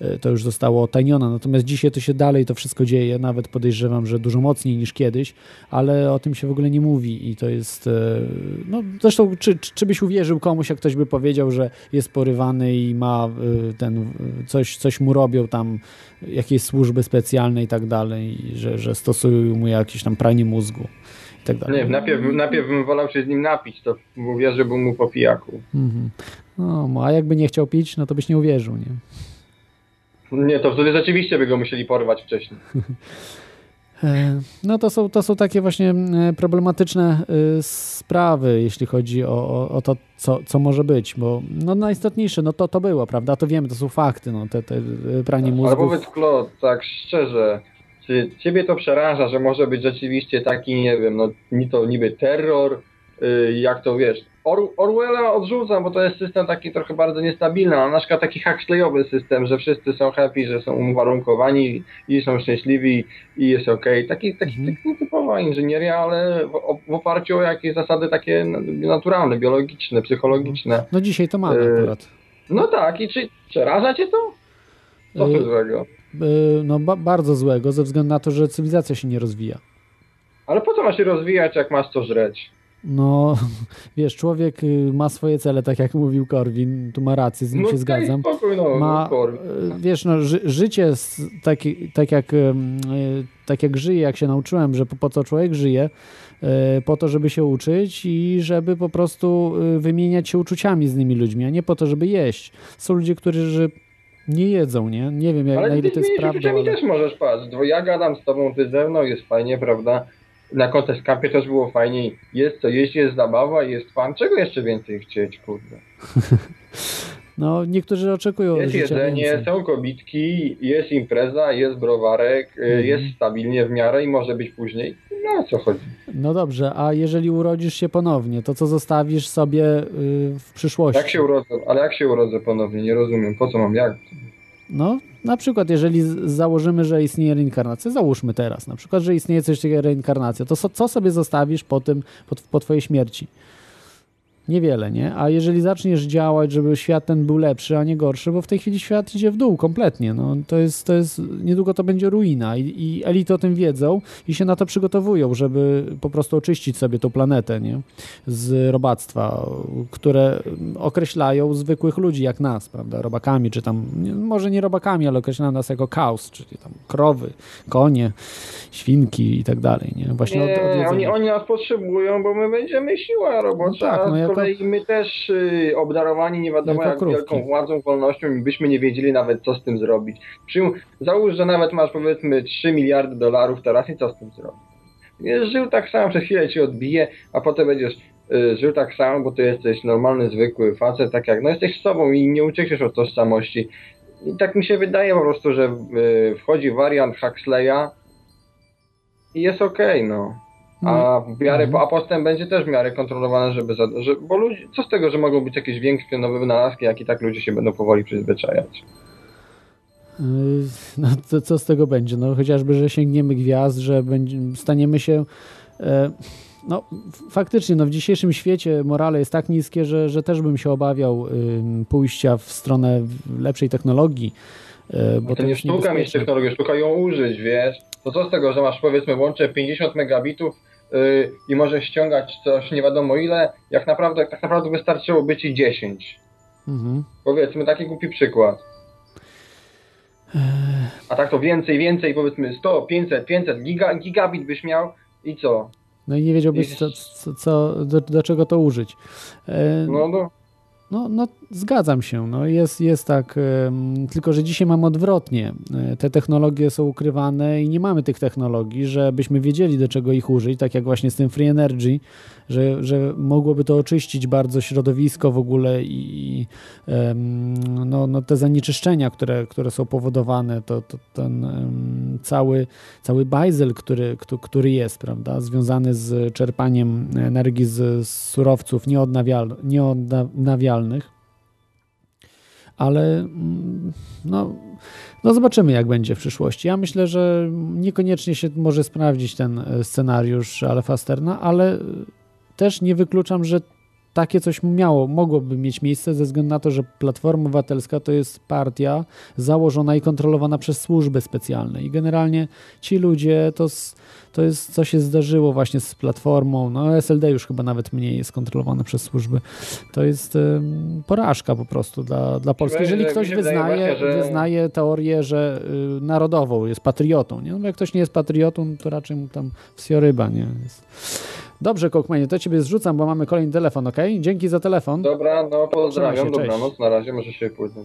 E, to już zostało otajnione. Natomiast dzisiaj to się dalej to wszystko dzieje, nawet podejrzewam, że dużo mocniej niż kiedyś, ale o tym się w ogóle nie mówi i to jest, e, no zresztą czy, czy, byś uwierzył komuś, jak ktoś by powiedział, że jest porywany i ma ten, coś, coś mu robią tam, jakieś służby specjalne i tak dalej, że, że stosują mu jakieś tam pranie mózgu tak dalej. Nie, najpierw, najpierw bym wolał się z nim napić, to uwierzyłbym mu po pijaku. Mhm. No, a jakby nie chciał pić, no to byś nie uwierzył, nie? Nie, to wtedy rzeczywiście by go musieli porwać wcześniej. E, No to są, to są takie właśnie e, problematyczne e, sprawy, jeśli chodzi o, o, o to, co, co może być, bo no najistotniejsze, no to to było, prawda? To wiemy, to są fakty, no te, te e, pranie Ale mózgów. powiedz Claude, tak szczerze, czy ciebie to przeraża, że może być rzeczywiście taki, nie wiem, no ni to niby terror, y, jak to wiesz, Or Orwella odrzucam, bo to jest system taki trochę bardzo niestabilny, a na przykład taki Huxleyowy system, że wszyscy są happy, że są uwarunkowani i są szczęśliwi i jest okej. Taki, taki, Mhm. taki typowa inżynieria, ale w, w oparciu o jakieś zasady takie naturalne, biologiczne, psychologiczne. No dzisiaj to mamy E, akurat. No tak, i czy przeraża cię to? Co Y, tu złego? E, No ba bardzo złego, ze względu na to, że cywilizacja się nie rozwija. Ale po co ma się rozwijać, jak masz co żreć? No, wiesz, człowiek y, ma swoje cele, tak jak mówił Korwin, tu ma rację, z nim no się zgadzam. Spokój, no, ma, no, e, wiesz, no, ży, życie taki, tak, jak, tak jak żyję, jak się nauczyłem, że po, po co człowiek żyje, po to, żeby się uczyć i żeby po prostu wymieniać się uczuciami z innymi ludźmi, a nie po to, żeby jeść. Są ludzie, którzy nie jedzą, nie? Nie wiem, jak, na Ale ile ty to jest prawda, ale... też możesz paść. Bo ja gadam z tobą, ty ze mną, jest fajnie, prawda? Na Campie też było fajnie. Jest co jeść, jest zabawa, jest fan. Czego jeszcze więcej chcieć, kurde? No, niektórzy oczekują Jest jedzenie, więcej. są kobitki, jest impreza, jest browarek, y, Mhm. jest stabilnie w miarę i może być później. No o co chodzi? No dobrze, a jeżeli urodzisz się ponownie, to co zostawisz sobie y, w przyszłości? Jak się urodzę? Ale jak się urodzę ponownie? Nie rozumiem. Po co mam jak? No, na przykład, jeżeli założymy, że istnieje reinkarnacja, załóżmy teraz, na przykład, że istnieje coś takiego jak reinkarnacja, to so, co sobie zostawisz po tym, po, po twojej śmierci? Niewiele, nie? A jeżeli zaczniesz działać, żeby świat ten był lepszy, a nie gorszy, bo w tej chwili świat idzie w dół kompletnie, no to jest, to jest niedługo to będzie ruina i, i elity o tym wiedzą i się na to przygotowują, żeby po prostu oczyścić sobie tą planetę, nie? Z robactwa, które określają zwykłych ludzi jak nas, prawda? Robakami, czy tam, nie- może nie robakami, ale określają nas jako chaos, czyli tam krowy, konie, świnki i tak dalej, nie? Właśnie od, od Nie, jedzenia. oni, oni nas potrzebują, bo my będziemy siła robocza. No tak, no a jako kolei my też y, obdarowani nie wiadomo jak krówki. wielką władzą, wolnością i byśmy nie wiedzieli nawet co z tym zrobić. Przyjm, załóż, że nawet masz powiedzmy 3 miliardy dolarów teraz i co z tym zrobić? Będziesz żył tak samo, przez chwilę ci odbije, a potem będziesz y, żył tak samo, bo ty jesteś normalny, zwykły facet, tak jak, no jesteś sobą i nie uciekniesz od tożsamości. I tak mi się wydaje po prostu, że y, wchodzi wariant Huxleya i jest okej, no. A w miarę, Mhm. a postęp będzie też w miarę kontrolowany, żeby, za, że, bo ludzie, co z tego, że mogą być jakieś większe nowe wynalazki, jak i tak ludzie się będą powoli przyzwyczajać. Yy, No to co z tego będzie? No chociażby, że sięgniemy gwiazd, że będzie, staniemy się. e, No faktycznie, no w dzisiejszym świecie morale jest tak niskie, że, że też bym się obawiał ym, pójścia w stronę lepszej technologii. e, Bo Bo to nie jest sztuka mieć technologię, sztuka ją użyć, wiesz. To co z tego, że masz powiedzmy łącze 50 megabitów yy, i możesz ściągać coś nie wiadomo ile, jak naprawdę, tak naprawdę wystarczyłoby ci 10. Mhm. Powiedzmy taki głupi przykład. A tak to więcej, więcej, powiedzmy 100, 500, 500 giga, gigabit byś miał i co? No i nie wiedziałbyś, co, co, co, do, do czego to użyć. E, No, no. No, no zgadzam się. No, jest, jest tak, tylko że dzisiaj mamy odwrotnie. E, Te technologie są ukrywane i nie mamy tych technologii, żebyśmy wiedzieli do czego ich użyć, tak jak właśnie z tym Free Energy, że, że mogłoby to oczyścić bardzo środowisko w ogóle i, no, no te zanieczyszczenia, które, które są powodowane, to, to ten cały, cały bajzel, który, któ- który jest, prawda, związany z czerpaniem energii z, surowców nieodnawial, nieodnawialnych. Ale mm, no, no zobaczymy, jak będzie w przyszłości. Ja myślę, że niekoniecznie się może sprawdzić ten e, scenariusz Alfa Sterna, ale e, też nie wykluczam, że takie coś miało, mogłoby mieć miejsce ze względu na to, że Platforma Obywatelska to jest partia założona i kontrolowana przez służby specjalne i generalnie ci ludzie to, s- to jest, co się zdarzyło właśnie z Platformą, no SLD już chyba nawet mniej jest kontrolowane przez służby. To jest porażka po prostu dla, dla Polski. Jeżeli ktoś wyznaje, że- wyznaje teorię, że y, narodową, jest patriotą, nie? No, jak ktoś nie jest patriotą, to raczej mu tam wsioryba, nie? Jest. Dobrze, Kokmanie, to ciebie zrzucam, bo mamy kolejny telefon, ok? Dzięki za telefon. Dobra, no pozdrawiam, się, cześć. dobranoc, na razie, może się później.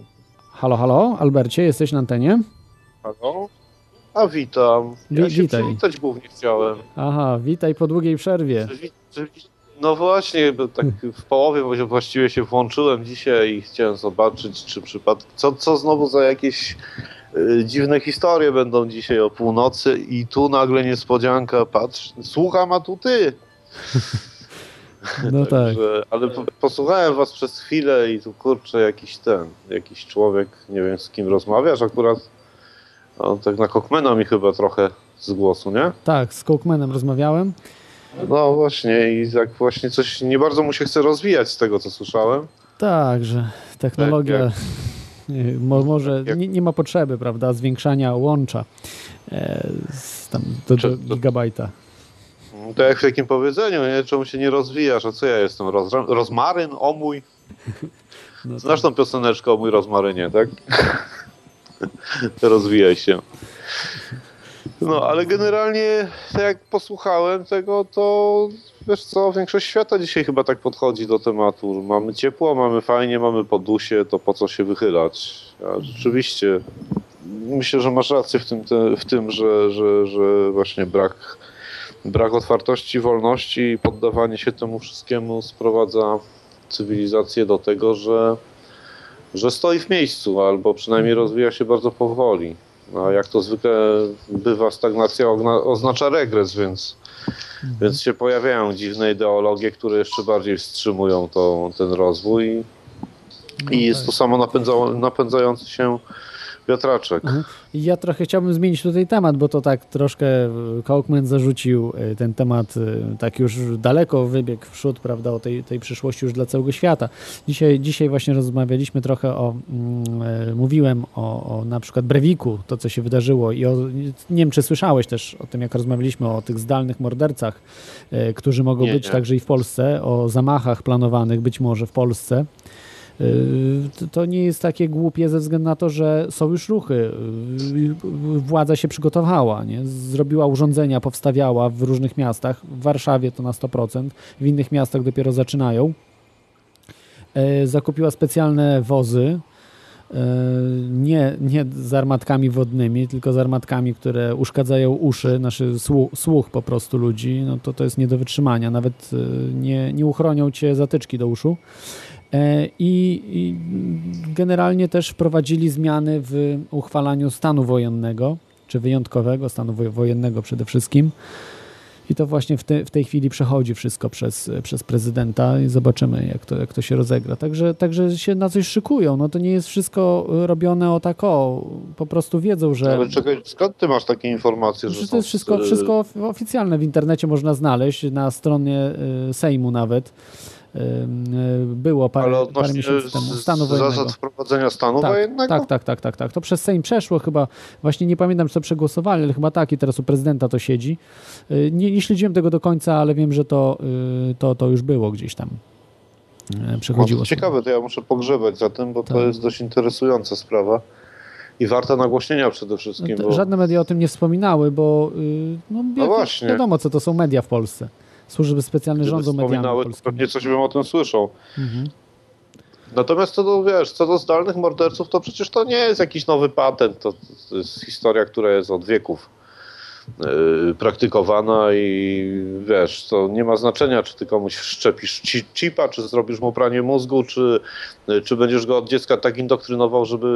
Halo, halo, Albercie, jesteś na antenie? Halo? A witam. Ja Wi- się witaj. przywitać głównie chciałem. Aha, witaj po długiej przerwie. No właśnie, tak w połowie właściwie się włączyłem dzisiaj i chciałem zobaczyć, czy przypadkiem. Co, co znowu za jakieś y, dziwne historie będą dzisiaj o północy i tu nagle niespodzianka, patrz, słucham, a tu ty. No tak. Ale po, posłuchałem was przez chwilę i tu kurczę jakiś ten, jakiś człowiek, nie wiem z kim rozmawiasz akurat. On tak na Kochmena mi chyba trochę z głosu, nie? Tak, z Cookmanem rozmawiałem. No właśnie i tak właśnie coś nie bardzo mu się chce rozwijać z tego co słyszałem. Tak, że technologia Tak, mo, może jak- nie, nie ma potrzeby, prawda, zwiększania łącza e, z tam do, do gigabajta. To jak w takim powiedzeniu, nie? Czemu się nie rozwijasz? A co ja jestem? Roz, rozmaryn? O mój? No Znasz tą pioseneczkę o mój rozmarynie, tak? Rozwijaj się. No, ale generalnie, tak jak posłuchałem tego, to wiesz co, większość świata dzisiaj chyba tak podchodzi do tematu. Mamy ciepło, mamy fajnie, mamy podusie, to po co się wychylać? A rzeczywiście, myślę, że masz rację w tym, te, w tym że, że, że właśnie brak, brak otwartości, wolności i poddawanie się temu wszystkiemu sprowadza cywilizację do tego, że że stoi w miejscu, albo przynajmniej rozwija się bardzo powoli. A jak to zwykle bywa, stagnacja oznacza regres, więc, więc się pojawiają dziwne ideologie, które jeszcze bardziej wstrzymują to, ten rozwój. I jest to samo napędza- napędzający się wiatraczek. Mhm. I Ja trochę chciałbym zmienić tutaj temat, bo to tak troszkę e, Kaufman zarzucił e, ten temat e, tak już daleko wybiegł w przód, prawda, o tej, tej przyszłości już dla całego świata. Dzisiaj, dzisiaj właśnie rozmawialiśmy trochę o, mm, mówiłem o, o na przykład Brewiku, to co się wydarzyło i o, nie wiem czy słyszałeś też o tym, jak rozmawialiśmy o tych zdalnych mordercach, którzy mogą Nie, być nie. także i w Polsce, o zamachach planowanych być może w Polsce. Yy, to- nie jest takie głupie ze względu na to, że są już ruchy. Yy, Władza się przygotowała, nie? zrobiła urządzenia, powstawiała w różnych miastach. W Warszawie to na 100%, w innych miastach dopiero zaczynają. e, zakupiła specjalne wozy, nie, nie z armatkami wodnymi, tylko z armatkami, które uszkadzają uszy, znaczy słuch, słuch po prostu ludzi, no to to jest nie do wytrzymania, nawet nie, nie uchronią cię zatyczki do uszu. E, I, I generalnie też wprowadzili zmiany w uchwalaniu stanu wojennego, czy wyjątkowego, stanu wo- wojennego przede wszystkim. I to właśnie w, te, w tej chwili przechodzi wszystko przez, przez prezydenta i zobaczymy, jak to, jak to się rozegra. Także, także się na coś szykują. No to nie jest wszystko robione o tak o. Po prostu wiedzą, że... Ale czekaj, skąd ty masz takie informacje, że to jest wszystko, y, wszystko of- oficjalne w internecie można znaleźć, na stronie y, Sejmu nawet. Było parę, Ale parę odnośnie miesięcy temu. Stanu wojennego. zasad wprowadzenia stanu Tak, wojennego? tak, tak, tak, tak, tak. To przez Sejm przeszło chyba, właśnie nie pamiętam, czy to przegłosowali, ale chyba tak i teraz u prezydenta to siedzi. Y, Nie, nie śledziłem tego do końca, ale wiem, że to, y, to, to już było gdzieś tam. y, No, Przechodziło. to sobie. ciekawe, to ja muszę pogrzebać za tym, bo Tak. to jest dość interesująca sprawa i warta nagłośnienia przede wszystkim. No Bo... Żadne media o tym nie wspominały, bo no, No jak- właśnie. wiadomo, co to są media w Polsce. Służby specjalne Gdyby rządzą polskimi. pewnie coś bym o tym słyszał. Mhm. Natomiast co do, wiesz, co do zdalnych morderców, to przecież to nie jest jakiś nowy patent, to, to jest historia, która jest od wieków yy, praktykowana i wiesz, to nie ma znaczenia, czy ty komuś wszczepisz chipa, czy zrobisz mu pranie mózgu, czy, czy będziesz go od dziecka tak indoktrynował, żeby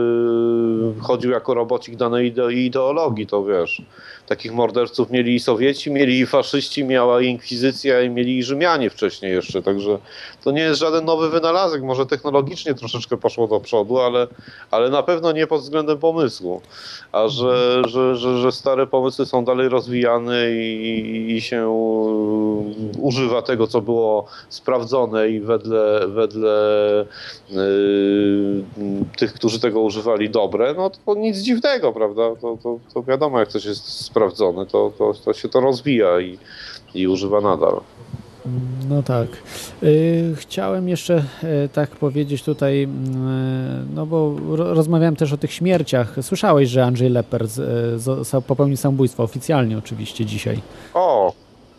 chodził jako robocik danej ide- ideologii, to wiesz. Takich morderców mieli i Sowieci, mieli i faszyści, miała i inkwizycja i mieli i Rzymianie wcześniej jeszcze, także to nie jest żaden nowy wynalazek, może technologicznie troszeczkę poszło do przodu, ale, ale na pewno nie pod względem pomysłu. A że, że, że, że stare pomysły są dalej rozwijane i, i się e, używa tego, co było sprawdzone i wedle, wedle yy, tych, którzy tego używali dobre, no to nic dziwnego, prawda? To, to, to wiadomo, jak coś jest sprawdzone, to, to, to się to rozwija i, i używa nadal. No tak. Y, Chciałem jeszcze e, tak powiedzieć tutaj, e, no bo ro- rozmawiałem też o tych śmierciach. Słyszałeś, że Andrzej Leper popełnił samobójstwo, oficjalnie oczywiście dzisiaj. O,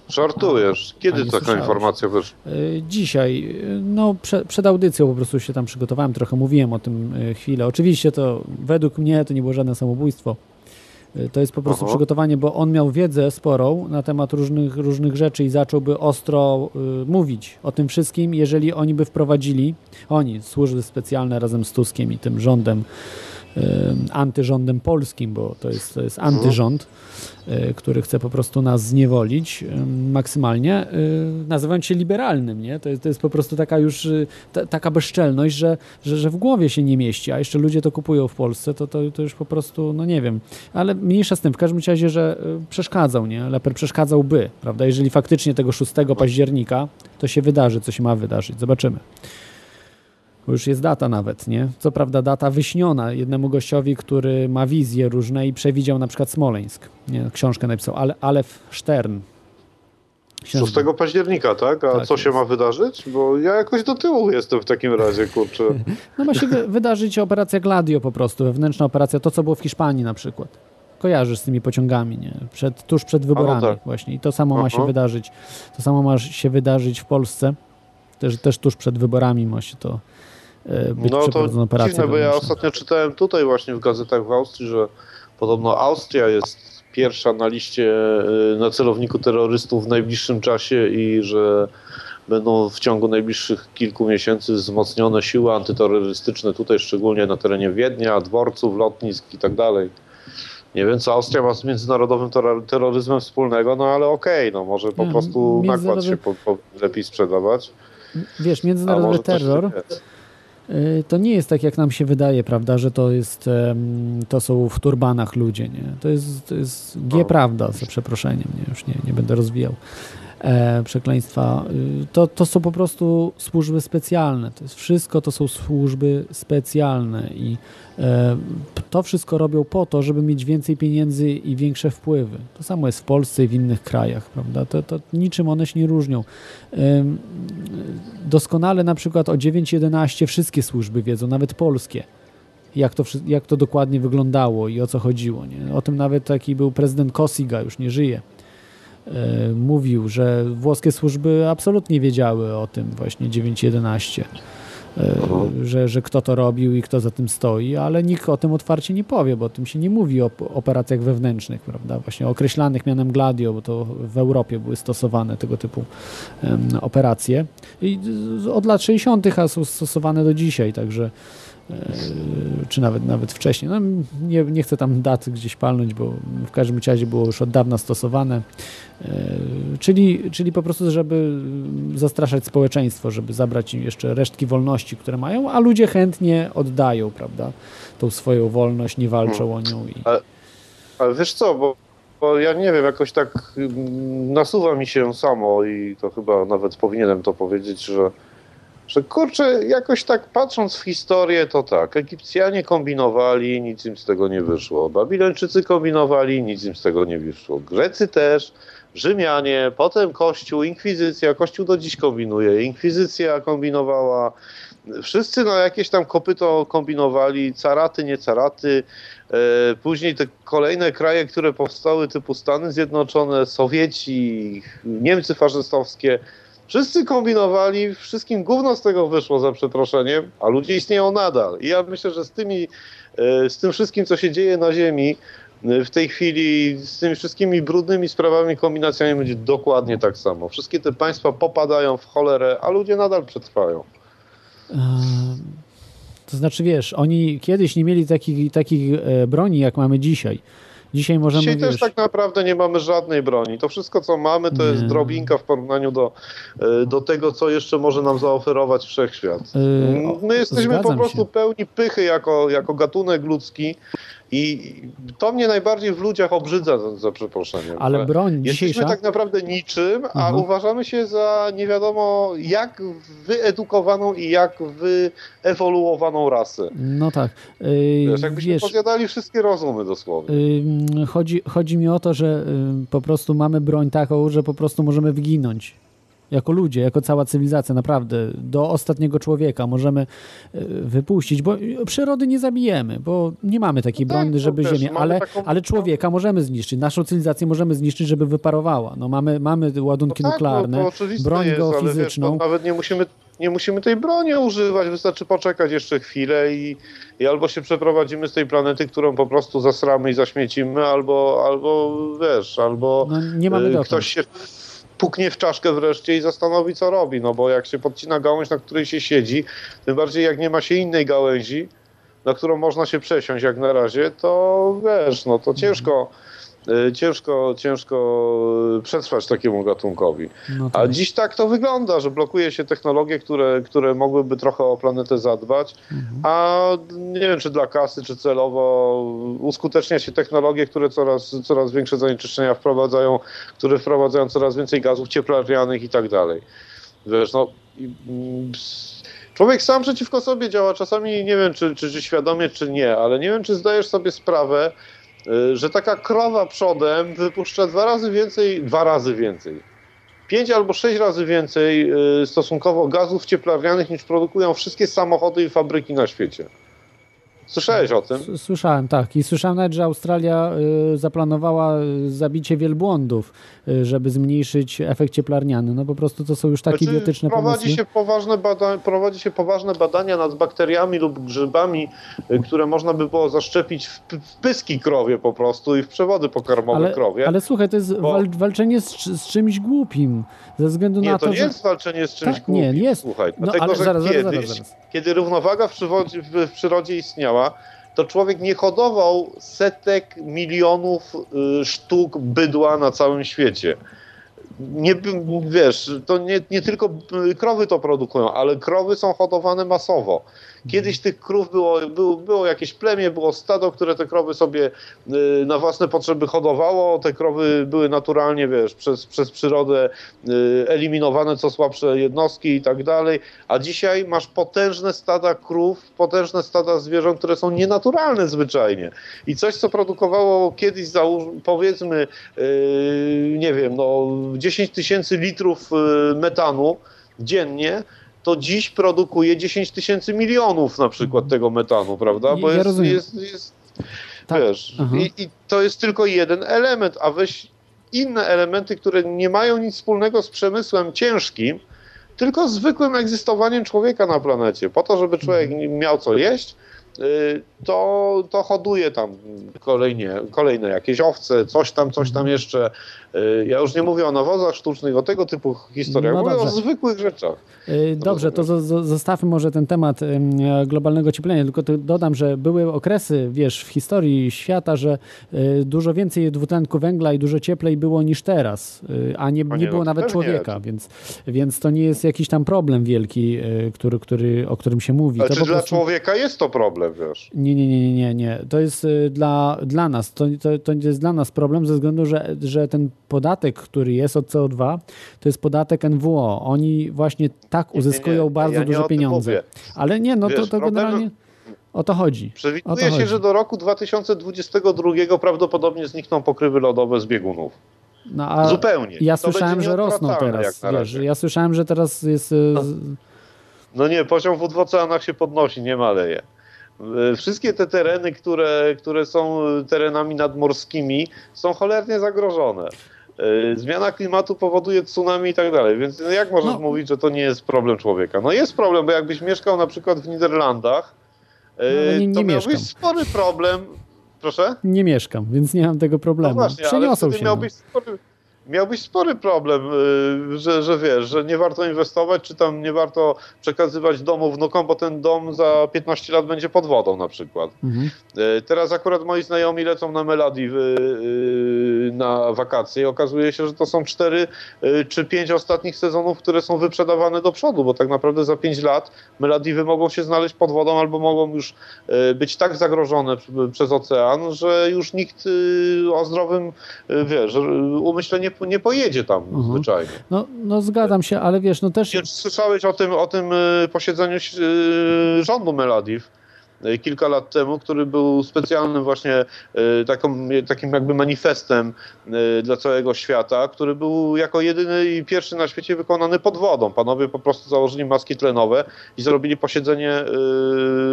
żartujesz. Kiedy taka słyszałeś. informacja wyszła? Y, Dzisiaj, y, no prze, przed audycją po prostu się tam przygotowałem, trochę mówiłem o tym y, chwilę. Oczywiście to według mnie to nie było żadne samobójstwo. To jest po prostu Aha. przygotowanie, bo on miał wiedzę sporą na temat różnych, różnych rzeczy i zacząłby ostro y, mówić o tym wszystkim, jeżeli oni by wprowadzili, oni, służby specjalne razem z Tuskiem i tym rządem, antyrządem polskim, bo to jest, to jest antyrząd, y, który chce po prostu nas zniewolić maksymalnie, y, nazywając się liberalnym, nie? To jest, to jest po prostu taka już y, ta, taka bezczelność, że, że, że w głowie się nie mieści, a jeszcze ludzie to kupują w Polsce, to, to, to już po prostu, no nie wiem, ale mniejsza z tym, w każdym razie, że przeszkadzał, nie? Leper przeszkadzałby, prawda? Jeżeli faktycznie tego 6 października to się wydarzy, co się ma wydarzyć, zobaczymy. Bo już jest data nawet, nie? Co prawda data wyśniona jednemu gościowi, który ma wizje różne i przewidział na przykład Smoleńsk. Nie? Książkę napisał, ale Alef Stern. Księżna. 6 października, tak? A Tak co się jest. ma wydarzyć? Bo ja jakoś do tyłu jestem w takim razie, kurczę. No ma się wy- wydarzyć operacja Gladio po prostu, wewnętrzna operacja, to co było w Hiszpanii na przykład. Kojarzysz z tymi pociągami, nie? Przed, tuż przed wyborami tak. właśnie. I to samo ma się Aha. wydarzyć. To samo ma się wydarzyć w Polsce. Też, też tuż przed wyborami ma się to być No to operacja dziwne, bo ja ostatnio czytałem tutaj właśnie w gazetach w Austrii, że podobno Austria jest pierwsza na liście y, na celowniku terrorystów w najbliższym czasie i że będą w ciągu najbliższych kilku miesięcy wzmocnione siły antyterrorystyczne tutaj, szczególnie na terenie Wiednia, dworców, lotnisk i tak dalej. Nie wiem, co Austria ma z międzynarodowym terro- terroryzmem wspólnego, no ale okej, no może po prostu nakład międzynarodowy- się po, po lepiej sprzedawać. Wiesz, międzynarodowy terror. Y, to nie jest tak, jak nam się wydaje, prawda, że to jest, to są w turbanach ludzie, nie? To jest, to jest G No. za przeproszeniem, nie? Już nie, nie będę rozwijał e, przekleństwa. Y, To, to są po prostu służby specjalne. To jest wszystko, to są służby specjalne i e, to wszystko robią po to, żeby mieć więcej pieniędzy i większe wpływy. To samo jest w Polsce i w innych krajach, prawda? To, to niczym one się nie różnią. Em, Doskonale na przykład o 9.11 wszystkie służby wiedzą, nawet polskie, jak to, jak to dokładnie wyglądało i o co chodziło. Nie? O tym nawet taki był prezydent Kosiga, już nie żyje. E, mówił, że włoskie służby absolutnie wiedziały o tym właśnie 9.11. e, że, że kto to robił i kto za tym stoi, ale nikt o tym otwarcie nie powie, bo o tym się nie mówi o operacjach wewnętrznych, prawda? Właśnie określanych mianem Gladio, bo to w Europie były stosowane tego typu em, operacje. I od lat 60. a są stosowane do dzisiaj, także czy nawet nawet wcześniej. No, nie, nie chcę tam daty gdzieś palnąć, bo w każdym razie było już od dawna stosowane. E, Czyli, czyli po prostu, żeby zastraszać społeczeństwo, żeby zabrać im jeszcze resztki wolności, które mają, a ludzie chętnie oddają, prawda, tą swoją wolność, nie walczą o nią. I... Ale wiesz co, bo, bo ja nie wiem, jakoś tak mm, nasuwa mi się samo i to chyba nawet powinienem to powiedzieć, że, że kurczę, jakoś tak patrząc w historię, to tak, Egipcjanie kombinowali, nic im z tego nie wyszło. Babilończycy kombinowali, nic im z tego nie wyszło. Grecy też, Rzymianie, potem Kościół, Inkwizycja, Kościół do dziś kombinuje, Inkwizycja kombinowała, wszyscy na jakieś tam kopyto kombinowali, caraty, nie caraty, E, Później te kolejne kraje, które powstały, typu Stany Zjednoczone, Sowieci, Niemcy faszystowskie, wszyscy kombinowali, wszystkim gówno z tego wyszło, za przeproszeniem, a ludzie istnieją nadal. I ja myślę, że z, tymi, e, z tym wszystkim, co się dzieje na Ziemi, e, w tej chwili, z tymi wszystkimi brudnymi sprawami, kombinacjami będzie dokładnie tak samo. Wszystkie te państwa popadają w cholerę, a ludzie nadal przetrwają. Ehm, To znaczy, wiesz, oni kiedyś nie mieli takich, takich e, broni, jak mamy dzisiaj. Dzisiaj możemy, Dzisiaj wiesz, też tak naprawdę nie mamy żadnej broni. To wszystko, co mamy, to jest Nie. drobinka w porównaniu do, e, do tego, co jeszcze może nam zaoferować wszechświat. Yy, o- My jesteśmy po prostu się. pełni pychy jako, jako gatunek ludzki i to mnie najbardziej w ludziach obrzydza, za, za przeproszeniem. ale broń Jesteśmy dzisiejsza... tak naprawdę niczym, a Mhm. uważamy się za nie wiadomo jak wyedukowaną i jak wyewoluowaną rasę. No tak. Yy, Wiesz, jakbyśmy wiesz, pozjadali wszystkie rozumy dosłownie. Ym, Chodzi, chodzi mi o to, że ym, po prostu mamy broń taką, że po prostu możemy wyginąć. Jako ludzie, jako cała cywilizacja, naprawdę, do ostatniego człowieka możemy y, wypuścić, bo przyrody nie zabijemy, bo nie mamy takiej No tak, broni, to żeby Ziemię, ale, taką- ale człowieka możemy zniszczyć, naszą cywilizację możemy zniszczyć, żeby wyparowała. No mamy, mamy ładunki No tak, nuklearne, no to broń jest, ale wiesz, geofizyczną. to nawet nie musimy, nie musimy tej broni używać, wystarczy poczekać jeszcze chwilę i, i albo się przeprowadzimy z tej planety, którą po prostu zasramy i zaśmiecimy, albo, albo wiesz, albo No, nie mamy y, dokąd. ktoś się puknie w czaszkę wreszcie i zastanowi, co robi, no bo jak się podcina gałąź, na której się siedzi, tym bardziej jak nie ma się innej gałęzi, na którą można się przesiąść jak na razie, to wiesz, no to ciężko, ciężko, ciężko y, przetrwać takiemu gatunkowi. No A tak. dziś tak to wygląda, że blokuje się technologie, które, które mogłyby trochę o planetę zadbać, Mhm. a nie wiem, czy dla kasy, czy celowo uskutecznia się technologie, które coraz, coraz większe zanieczyszczenia wprowadzają, które wprowadzają coraz więcej gazów cieplarnianych i tak dalej. Wiesz, no... mm, Człowiek sam przeciwko sobie działa, czasami nie wiem, czy, czy, czy świadomie, czy nie, ale nie wiem, czy zdajesz sobie sprawę, że taka krowa przodem wypuszcza dwa razy więcej, dwa razy więcej, pięć albo sześć razy więcej y, stosunkowo gazów cieplarnianych niż produkują wszystkie samochody i fabryki na świecie. Słyszałeś o tym? Słyszałem, tak. I słyszałem nawet, że Australia y, zaplanowała y, zabicie wielbłądów, y, żeby zmniejszyć efekt cieplarniany. No po prostu to są już takie Znaczy, idiotyczne prowadzi pomysły. się, poważne bada- prowadzi się poważne badania nad bakteriami lub grzybami, które można by było zaszczepić w, p- w pyski krowie po prostu i w przewody pokarmowe Ale, krowie. ale słuchaj, to jest Bo- wal, walczenie z, z czymś głupim. Ze względu Nie, na to to, nie że... jest walczenie z czymś Tak, nie, głupim. nie jest. Słuchaj, No, dlatego, ale że zaraz, kiedyś, zaraz, zaraz. kiedy równowaga w, w przyrodzie istniała, to człowiek nie hodował setek milionów y, sztuk bydła na całym świecie. Nie, wiesz, to nie, nie tylko krowy to produkują, ale krowy są hodowane masowo. Kiedyś tych krów było, było, było jakieś plemię, było stado, które te krowy sobie y, na własne potrzeby hodowało. Te krowy były naturalnie, wiesz, przez, przez przyrodę y, eliminowane co słabsze jednostki i tak dalej. A dzisiaj masz potężne stada krów, potężne stada zwierząt, które są nienaturalne zwyczajnie. I coś, co produkowało kiedyś, powiedzmy, yy, nie wiem, no 10 tysięcy litrów metanu dziennie, to dziś produkuje 10 tysięcy milionów na przykład tego metanu, prawda? Bo Mhm. Ja jest, rozumiem. jest, jest Tak. wiesz, i, i to jest tylko jeden element, a weź inne elementy, które nie mają nic wspólnego z przemysłem ciężkim, tylko zwykłym egzystowaniem człowieka na planecie. Po to, żeby człowiek miał co jeść, y, to, to hoduje tam kolejnie, kolejne jakieś owce, coś tam, coś tam jeszcze. Y, Ja już nie mówię o nawozach sztucznych, o tego typu historiach, No mówię o zwykłych rzeczach. Y, Dobrze, to zo- zo- zostawmy może ten temat e, globalnego ocieplenia, tylko dodam, że były okresy, wiesz, w historii świata, że y, dużo więcej dwutlenku węgla i dużo cieplej było niż teraz, a nie, A nie nie, było no nawet człowieka, więc, więc to nie jest jakiś tam problem wielki, który, który, o którym się mówi. Ale to czy po dla prostu... człowieka jest to problem, wiesz? Nie, nie, nie, nie, nie. To jest dla, dla nas. To, to, to jest dla nas problem ze względu, że, że ten podatek, który jest od CO2, to jest podatek NWO. Oni właśnie tak uzyskują nie, bardzo ja nie duże pieniądze. mówię. Ale nie, no to, Wiesz, to problem- generalnie o to chodzi. O to Przewiduje się, chodzi. że do roku 2022 prawdopodobnie znikną pokrywy lodowe z biegunów. No, Zupełnie. Ja To słyszałem, że rosną teraz. Wiesz, ja słyszałem, że teraz jest. y, z- No nie, poziom wód w oceanach się podnosi, nie maleje. E, Wszystkie te tereny, które, które są terenami nadmorskimi, są cholernie zagrożone. E, Zmiana klimatu powoduje tsunami i tak dalej, więc no jak możesz No. mówić, że to nie jest problem człowieka? No jest problem, bo jakbyś mieszkał na przykład w Niderlandach, e, No, ale nie- nie to miałbyś mieszkam. spory problem. Proszę? Nie mieszkam, więc nie mam tego problemu. No właśnie, ale Przeniosą wtedy się. miałbyś spory, miałbyś spory problem, y, że, że wiesz, że nie warto inwestować, czy tam nie warto przekazywać domu wnukom, bo ten dom za 15 lat będzie pod wodą na przykład. Mhm. Y, Teraz akurat moi znajomi lecą na Meladiwy y, na wakacje i okazuje się, że to są 4 czy 5 ostatnich sezonów, które są wyprzedawane do przodu, bo tak naprawdę za 5 lat Meladiwy mogą się znaleźć pod wodą albo mogą już być tak zagrożone przez ocean, że już nikt o zdrowym, wiesz, umyśle nie, nie pojedzie tam Mhm. zwyczajnie. No, no zgadzam się, ale wiesz, no też. Czy słyszałeś o tym, o tym y, posiedzeniu y, rządu Meladiw y, kilka lat temu, który był specjalnym właśnie taką, takim jakby manifestem dla całego świata, który był jako jedyny i pierwszy na świecie wykonany pod wodą. Panowie po prostu założyli maski tlenowe i zrobili posiedzenie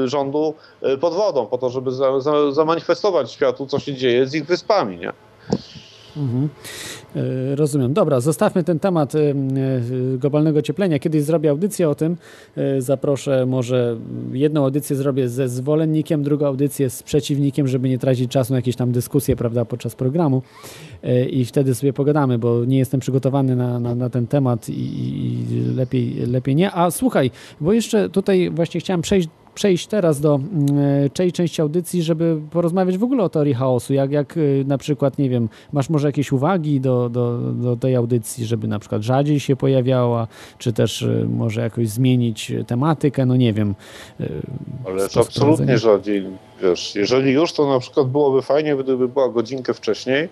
rządu pod wodą po to, żeby za, za, zamanifestować światu, co się dzieje z ich wyspami, nie? Mhm. E, Rozumiem. Dobra, zostawmy ten temat e, e, globalnego ocieplenia. Kiedyś zrobię audycję o tym. Zaproszę, może jedną audycję zrobię ze zwolennikiem, drugą audycję z przeciwnikiem, żeby nie tracić czasu na jakieś tam dyskusje, prawda, podczas programu. I wtedy sobie pogadamy, bo nie jestem przygotowany na, na, na ten temat i, i lepiej, lepiej nie. A słuchaj, bo jeszcze tutaj właśnie chciałem przejść przejść teraz do mm, e, tej części audycji, żeby porozmawiać w ogóle o teorii chaosu. Jak, jak y, na przykład, nie wiem, masz może jakieś uwagi do, do, do tej audycji, żeby na przykład rzadziej się pojawiała, czy też y, może jakoś zmienić tematykę, no nie wiem. y, Ale absolutnie rzadziej, wiesz, jeżeli już, to na przykład byłoby fajnie, gdyby była godzinkę wcześniej,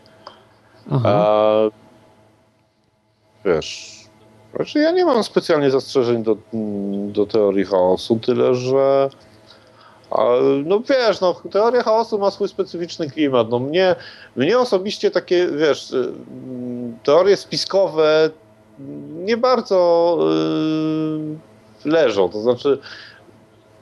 Aha. a wiesz, znaczy ja nie mam specjalnie zastrzeżeń do, do teorii chaosu, tyle że no wiesz, no teoria chaosu ma swój specyficzny klimat, no mnie, mnie osobiście takie, wiesz, y, teorie spiskowe nie bardzo y, leżą, to znaczy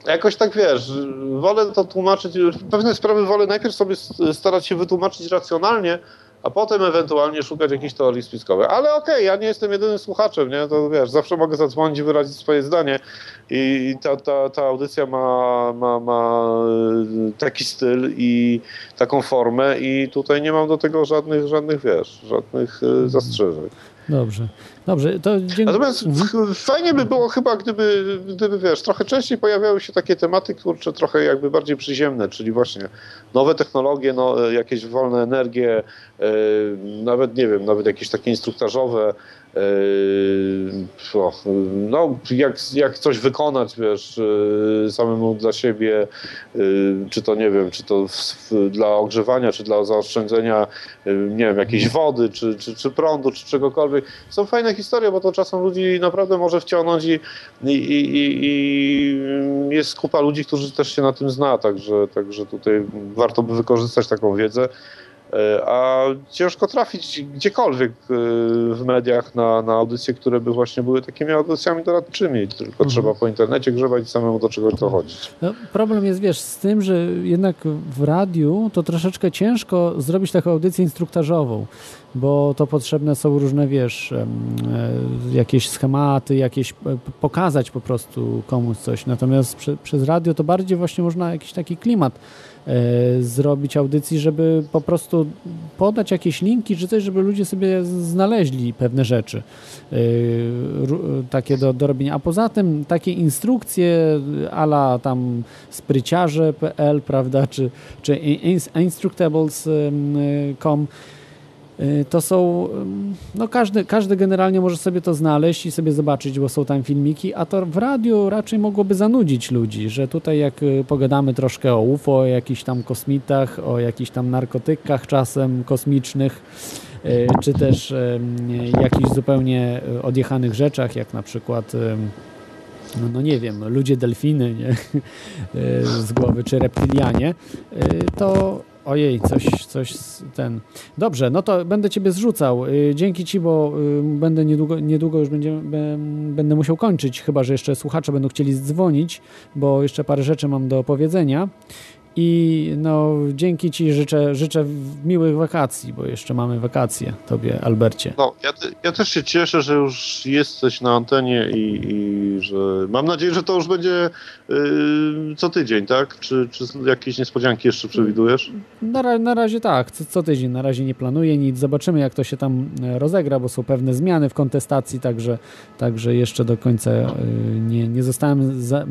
jakoś tak wiesz, wolę to tłumaczyć, pewne sprawy wolę najpierw sobie starać się wytłumaczyć racjonalnie, a potem ewentualnie szukać jakichś teorii spiskowych. Ale okej, ja nie jestem jedynym słuchaczem, nie? To wiesz, zawsze mogę zadzwonić i wyrazić swoje zdanie. I ta, ta, ta audycja ma, ma, ma y, taki styl i taką formę i tutaj nie mam do tego żadnych, żadnych wiesz, żadnych y, zastrzeżeń. Dobrze. Dobrze, to dziękuję. Natomiast ch- fajnie by było chyba, gdyby, gdyby, wiesz, trochę częściej pojawiały się takie tematy, kurcze, trochę jakby bardziej przyziemne, czyli właśnie nowe technologie, no, jakieś wolne energie, e, nawet, nie wiem, nawet jakieś takie instruktażowe, no, jak, jak coś wykonać, wiesz, e, samemu dla siebie, e, czy to, nie wiem, czy to w, dla ogrzewania, czy dla zaoszczędzenia, nie wiem, jakiejś wody, czy, czy, czy prądu, czy czegokolwiek. Są fajne historie, bo to czasem ludzi naprawdę może wciągnąć i, i, i, i, i jest kupa ludzi, którzy też się na tym zna, także, także tutaj warto by wykorzystać taką wiedzę. E, A ciężko trafić gdziekolwiek e, w mediach na, na audycje, które by właśnie były takimi audycjami doradczymi. Tylko trzeba po internecie grzebać i samemu do czegoś dochodzić. No, problem jest, wiesz, z tym, że jednak w radiu to troszeczkę ciężko zrobić taką audycję instruktażową, bo to potrzebne są różne, wiesz, e, jakieś schematy, jakieś pokazać po prostu komuś coś. Natomiast prze, przez radio to bardziej właśnie można jakiś taki klimat zrobić audycji, żeby po prostu podać jakieś linki czy coś, żeby ludzie sobie znaleźli pewne rzeczy e, takie do, do robienia. A poza tym takie instrukcje ala tam spryciarze.pl, prawda, czy, czy ins- instructables.com to są, ym, no każdy, każdy generalnie może sobie to znaleźć i sobie zobaczyć, bo są tam filmiki, a to w radiu raczej mogłoby zanudzić ludzi, że tutaj jak y, pogadamy troszkę o UFO, o jakichś tam kosmitach, o jakichś tam narkotykach czasem kosmicznych, y, czy też jakichś zupełnie y, odjechanych rzeczach, jak na przykład no, no nie wiem, ludzie delfiny nie? Y, z głowy, czy reptilianie, y, to ojej, coś, coś ten. Dobrze, no to będę Ciebie zrzucał. Y, Dzięki Ci, bo y, będę niedługo, niedługo już będzie, bę- będę musiał kończyć, chyba że jeszcze słuchacze będą chcieli dzwonić, bo jeszcze parę rzeczy mam do opowiedzenia. I no, dzięki Ci życzę, życzę miłych wakacji, bo jeszcze mamy wakacje Tobie, Albercie. No, ja, ja też się cieszę, że już jesteś na antenie i, i że mam nadzieję, że to już będzie yy, co tydzień, tak? Czy, czy jakieś niespodzianki jeszcze przewidujesz? Na, na razie tak, co, co tydzień. Na razie nie planuję nic. Zobaczymy, jak to się tam e, rozegra, bo są pewne zmiany w kontestacji, także, także jeszcze do końca e, nie, nie zostałem za, e,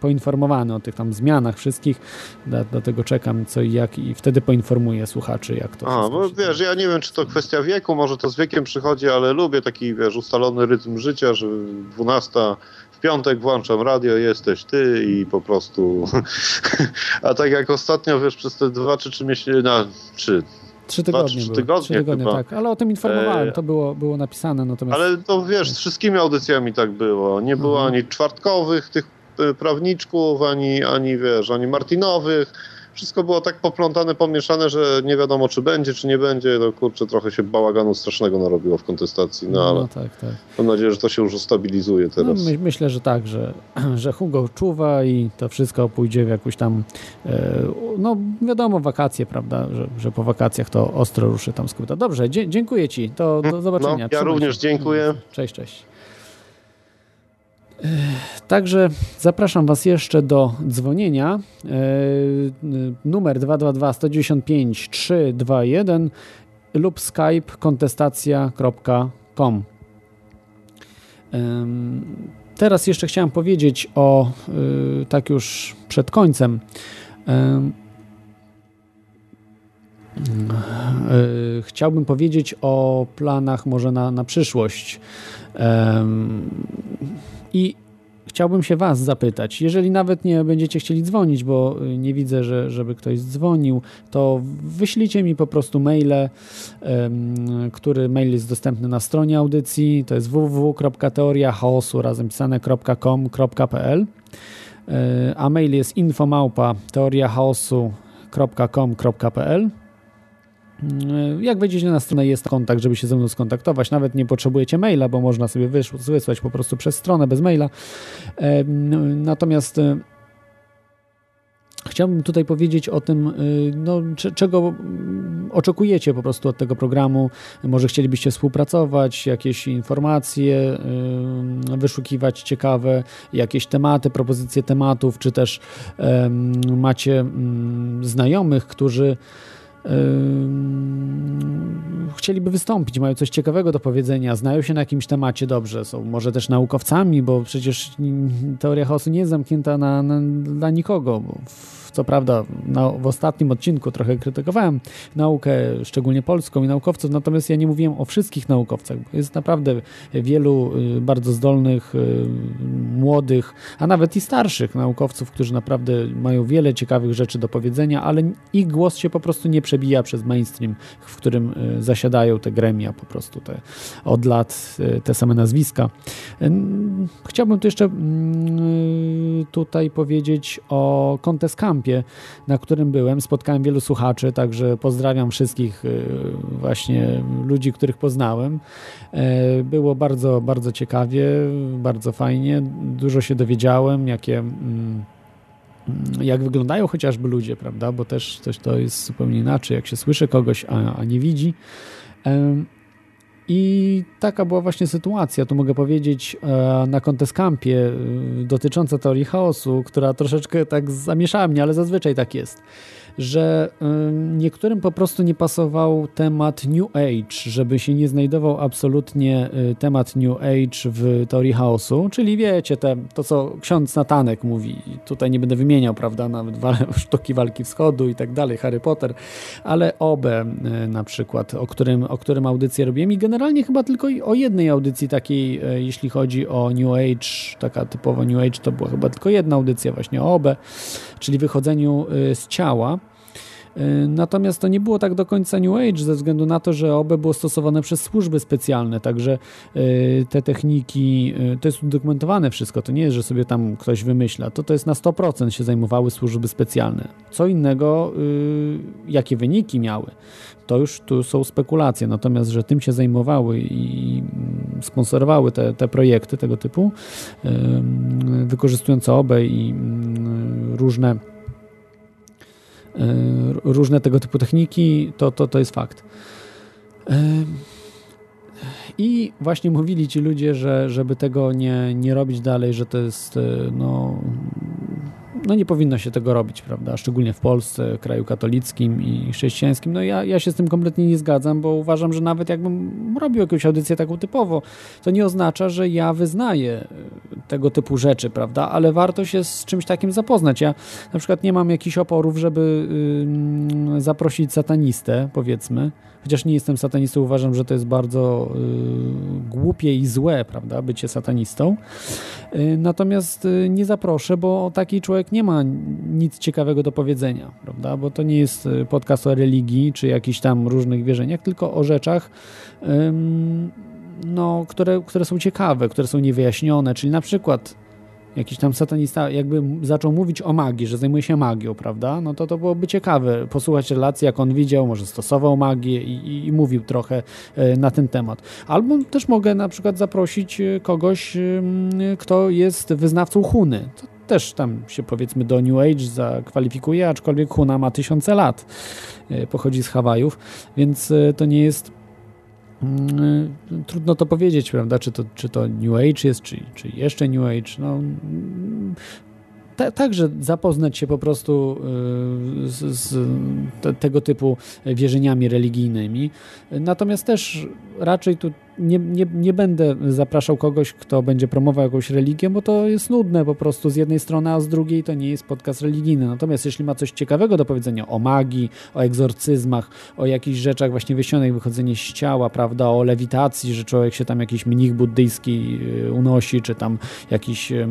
poinformowany o tych tam zmianach wszystkich. Do, do tego czekam, co i jak, i wtedy poinformuję słuchaczy, jak to A, bo wiesz, ja nie wiem, czy to kwestia wieku, może to z wiekiem przychodzi, ale lubię taki, wiesz, ustalony rytm życia, że 12 w piątek włączam radio, jesteś ty i po prostu... A tak jak ostatnio, wiesz, przez te dwa czy trzy miesiące, no, trzy, Trzy tygodnie, trzy tygodnie Trzy tygodnie tak. Ale o tym informowałem, E, to było, było napisane. Natomiast Ale to wiesz, z wszystkimi audycjami tak było. Nie było Mhm. ani czwartkowych tych prawniczków, ani, ani wiesz, ani Martinowych. Wszystko było tak poplątane, pomieszane, że nie wiadomo, czy będzie, czy nie będzie. No kurczę, trochę się bałaganu strasznego narobiło w kontestacji, no ale no tak, tak. mam nadzieję, że to się już ustabilizuje No, teraz. my, myślę, że tak, że, że Hugo czuwa i to wszystko pójdzie w jakąś tam, e, no wiadomo, wakacje, prawda, że, że po wakacjach to ostro ruszy tam skróta. Dobrze, dziękuję Ci, to do zobaczenia. No, ja Trzymaj również się. dziękuję. Cześć, cześć. Także zapraszam Was jeszcze do dzwonienia. E, Numer 222 195 321 lub skype kontestacja.com. Teraz jeszcze chciałem powiedzieć o, y, tak już przed końcem, em, y, chciałbym powiedzieć o planach może na, na przyszłość. I chciałbym się Was zapytać, jeżeli nawet nie będziecie chcieli dzwonić, bo y, nie widzę, że, żeby ktoś dzwonił, to wyślijcie mi po prostu maile, który mail jest dostępny na stronie audycji, to jest www.teoriachaosu razem pisane.com.pl e, a mail jest infomałpa teoriachaosu.com.pl Jak wejdziecie na stronę, jest kontakt, żeby się ze mną skontaktować. Nawet nie potrzebujecie maila, bo można sobie wysłać po prostu przez stronę bez maila. E, Natomiast e, chciałbym tutaj powiedzieć o tym, e, no, cze- czego oczekujecie po prostu od tego programu. Może chcielibyście współpracować, jakieś informacje e, wyszukiwać ciekawe, jakieś tematy, propozycje tematów, czy też macie znajomych, którzy chcieliby wystąpić, mają coś ciekawego do powiedzenia, znają się na jakimś temacie dobrze, są może też naukowcami, bo przecież teoria chaosu nie jest zamknięta na, na, dla nikogo. Bo w, co prawda na, w ostatnim odcinku trochę krytykowałem naukę, szczególnie polską i naukowców, natomiast ja nie mówiłem o wszystkich naukowcach. Jest naprawdę wielu y, bardzo zdolnych, y, młodych, a nawet i starszych naukowców, którzy naprawdę mają wiele ciekawych rzeczy do powiedzenia, ale ich głos się po prostu nie przebija przez mainstream, w którym y, zasiadają te gremia po prostu te, od lat te same nazwiska. Ym, Chciałbym tu jeszcze mm, tutaj powiedzieć o Contest Campie, Campie, na którym byłem, spotkałem wielu słuchaczy, także pozdrawiam wszystkich y, właśnie ludzi, których poznałem. E, było bardzo, bardzo ciekawie, bardzo fajnie, dużo się dowiedziałem, jakie mm, jak wyglądają chociażby ludzie, prawda? Bo też, też to jest zupełnie inaczej, jak się słyszy kogoś, a, a nie widzi. I taka była właśnie sytuacja, tu mogę powiedzieć, e, na Contest-Campie e, dotycząca teorii chaosu, która troszeczkę tak zamieszała mnie, ale zazwyczaj tak jest że ym, niektórym po prostu nie pasował temat New Age, żeby się nie znajdował absolutnie y, temat New Age w teorii chaosu, czyli wiecie, te, to co ksiądz Natanek mówi, tutaj nie będę wymieniał, prawda, nawet sztuki walki wschodu i tak dalej, Harry Potter, ale Obe y, na przykład, o którym, o którym audycję robiłem. I generalnie chyba tylko o jednej audycji takiej, y, jeśli chodzi o New Age, taka typowo New Age, to była chyba tylko jedna audycja właśnie o Obe, czyli wychodzeniu z ciała. Y, Natomiast to nie było tak do końca New Age, ze względu na to, że OBE było stosowane przez służby specjalne, także y, te techniki, y, to jest udokumentowane wszystko, to nie jest, że sobie tam ktoś wymyśla, to to jest na 100% się zajmowały służby specjalne. Co innego, jakie wyniki miały, to już tu są spekulacje, natomiast, że tym się zajmowały i mm, sponsorowały te, te projekty tego typu, wykorzystując OBE i mm, różne różne tego typu techniki, to, to, to jest fakt. I właśnie mówili ci ludzie, że żeby tego nie, nie robić dalej, że to jest no, no nie powinno się tego robić, prawda? Szczególnie w Polsce, kraju katolickim i chrześcijańskim. No ja, ja się z tym kompletnie nie zgadzam, bo uważam, że nawet jakbym robił jakąś audycję taką typowo, to nie oznacza, że ja wyznaję e, tego typu rzeczy, prawda? Ale warto się z czymś takim zapoznać. Ja na przykład nie mam jakichś oporów, żeby yy, zaprosić satanistę, powiedzmy, chociaż nie jestem satanistą, uważam, że to jest bardzo y, głupie i złe, prawda, bycie satanistą. Y, natomiast y, nie zaproszę, bo taki człowiek nie ma nic ciekawego do powiedzenia, prawda, bo to nie jest podcast o religii, czy jakichś tam różnych wierzeniach, tylko o rzeczach, no, które, które są ciekawe, które są niewyjaśnione, czyli na przykład jakiś tam satanista jakby zaczął mówić o magii, że zajmuje się magią, prawda? No to to byłoby ciekawe posłuchać relacji, jak on widział, może stosował magię i, i, i mówił trochę e, na ten temat. Albo też mogę na przykład zaprosić e, kogoś, kto jest wyznawcą Huny. Też tam się powiedzmy do New Age zakwalifikuje, aczkolwiek Huna ma tysiące lat, e, pochodzi z Hawajów, więc to nie jest trudno to powiedzieć, prawda, czy to, czy to New Age jest, czy, czy jeszcze New Age. No, także zapoznać się po prostu y, z, z te, tego typu wierzeniami religijnymi. Natomiast też raczej tu nie, nie, nie będę zapraszał kogoś, kto będzie promował jakąś religię, bo to jest nudne po prostu z jednej strony, a z drugiej to nie jest podcast religijny. Natomiast jeśli ma coś ciekawego do powiedzenia o magii, o egzorcyzmach, o jakichś rzeczach właśnie wyśnionych, wychodzenie z ciała, prawda, o lewitacji, że człowiek się tam jakiś mnich buddyjski y, unosi, czy tam jakiś y,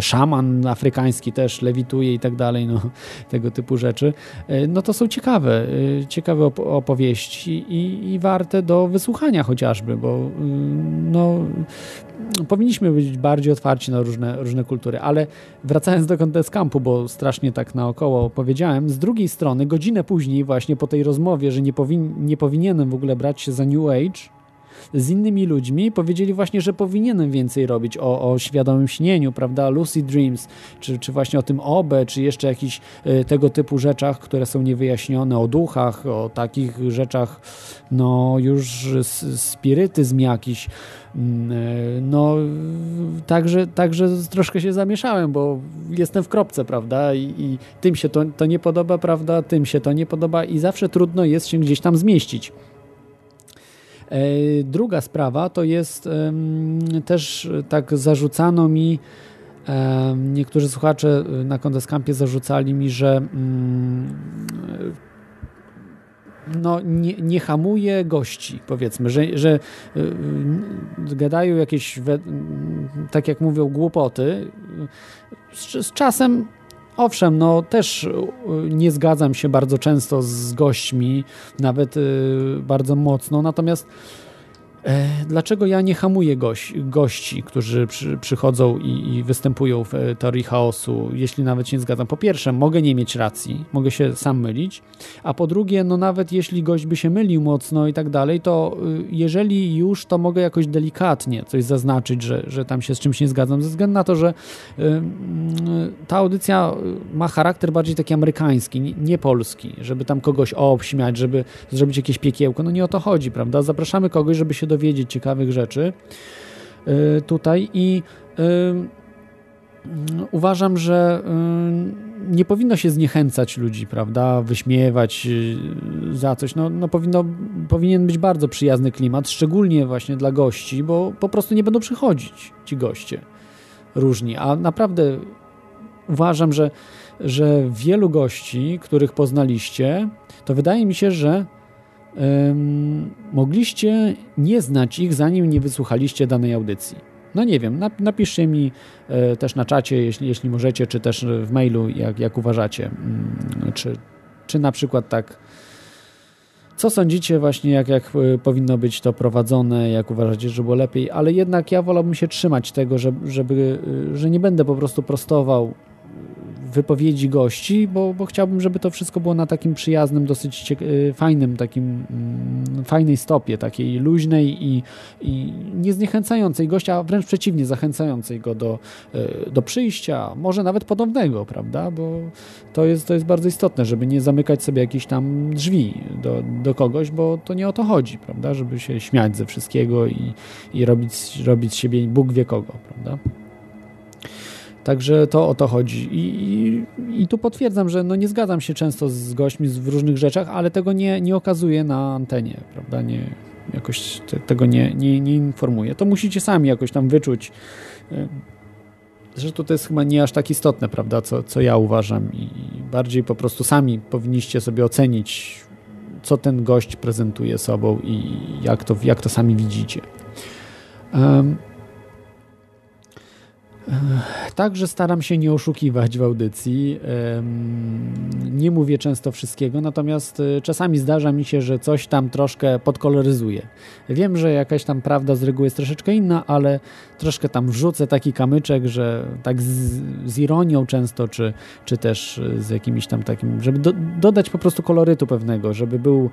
szaman afrykański też lewituje i tak dalej, no tego typu rzeczy, y, no to są ciekawe, ciekawe opowieści i, i warte do wysłuchania chociażby, bo no, powinniśmy być bardziej otwarci na różne, różne kultury, ale wracając do Contest Campu, bo strasznie tak naokoło powiedziałem, z drugiej strony godzinę później właśnie po tej rozmowie, że nie, powin nie powinienem w ogóle brać się za New Age, z innymi ludźmi, powiedzieli właśnie, że powinienem więcej robić o, o świadomym śnieniu, prawda, lucid dreams, czy, czy właśnie o tym OBE, czy jeszcze jakichś y, tego typu rzeczach, które są niewyjaśnione, o duchach, o takich rzeczach, no już spirytyzm jakiś, mm, y, no także, także troszkę się zamieszałem, bo jestem w kropce, prawda, i, i tym się to, to nie podoba, prawda, tym się to nie podoba i zawsze trudno jest się gdzieś tam zmieścić. E, druga sprawa to jest też tak zarzucano mi, niektórzy słuchacze na Kondeskampie zarzucali mi, że mm, no, nie, nie hamuje gości, powiedzmy, że, że y, gadają jakieś, tak jak mówią, głupoty. Z, z czasem Owszem, no też y, nie zgadzam się bardzo często z gośćmi, nawet y, bardzo mocno, natomiast dlaczego ja nie hamuję goś, gości, którzy przy, przychodzą i, i, występują w e, teorii chaosu, jeśli nawet się nie zgadzam? Po pierwsze, mogę nie mieć racji, mogę się sam mylić, a po drugie, no nawet jeśli gość by się mylił mocno i tak dalej, to y, jeżeli już, to mogę jakoś delikatnie coś zaznaczyć, że, że tam się z czymś nie zgadzam, ze względu na to, że y, y, ta audycja ma charakter bardziej taki amerykański, nie, nie polski, żeby tam kogoś obśmiać, żeby zrobić jakieś piekiełko. No nie o to chodzi, prawda? Zapraszamy kogoś, żeby się dowiedzieć ciekawych rzeczy y, tutaj i y, uważam, że y, nie powinno się zniechęcać ludzi, prawda, wyśmiewać za coś. No, no powinno, powinien być bardzo przyjazny klimat, szczególnie właśnie dla gości, bo po prostu nie będą przychodzić ci goście różni. A naprawdę uważam, że, że wielu gości, których poznaliście, to wydaje mi się, że mogliście nie znać ich, zanim nie wysłuchaliście danej audycji. No nie wiem, napiszcie mi e, też na czacie, jeśli, jeśli możecie, czy też w mailu, jak, jak uważacie, mm, czy, czy na przykład tak, co sądzicie właśnie, jak, jak e, powinno być to prowadzone, jak uważacie, że było lepiej, ale jednak ja wolałbym się trzymać tego, żeby, żeby e, że nie będę po prostu prostował wypowiedzi gości, bo, bo chciałbym, żeby to wszystko było na takim przyjaznym, dosyć y, fajnym, takim mm, fajnej stopie, takiej luźnej i, i nie zniechęcającej gościa, wręcz przeciwnie, zachęcającej go do, y, do przyjścia, może nawet podobnego, prawda, bo to jest, to jest bardzo istotne, żeby nie zamykać sobie jakichś tam drzwi do, do kogoś, bo to nie o to chodzi, prawda, żeby się śmiać ze wszystkiego i, i robić, robić z siebie Bóg wie kogo, prawda. Także to o to chodzi. I, i, I, tu potwierdzam, że no nie zgadzam się często z gośćmi w różnych rzeczach, ale tego nie, nie okazuję na antenie, prawda? Nie, jakoś te, tego nie, nie, nie informuję. To musicie sami jakoś tam wyczuć. Zresztą to jest chyba nie aż tak istotne, prawda, co, co ja uważam i bardziej po prostu sami powinniście sobie ocenić, co ten gość prezentuje sobą i jak to, jak to sami widzicie. Um, Także staram się nie oszukiwać w audycji. Nie mówię często wszystkiego, natomiast e, czasami zdarza mi się, że coś tam troszkę podkoloryzuję. Wiem, że jakaś tam prawda z reguły jest troszeczkę inna, ale troszkę tam wrzucę taki kamyczek, że tak z, z ironią często, czy, czy też z jakimś tam takim, żeby do, dodać po prostu kolorytu pewnego, żeby był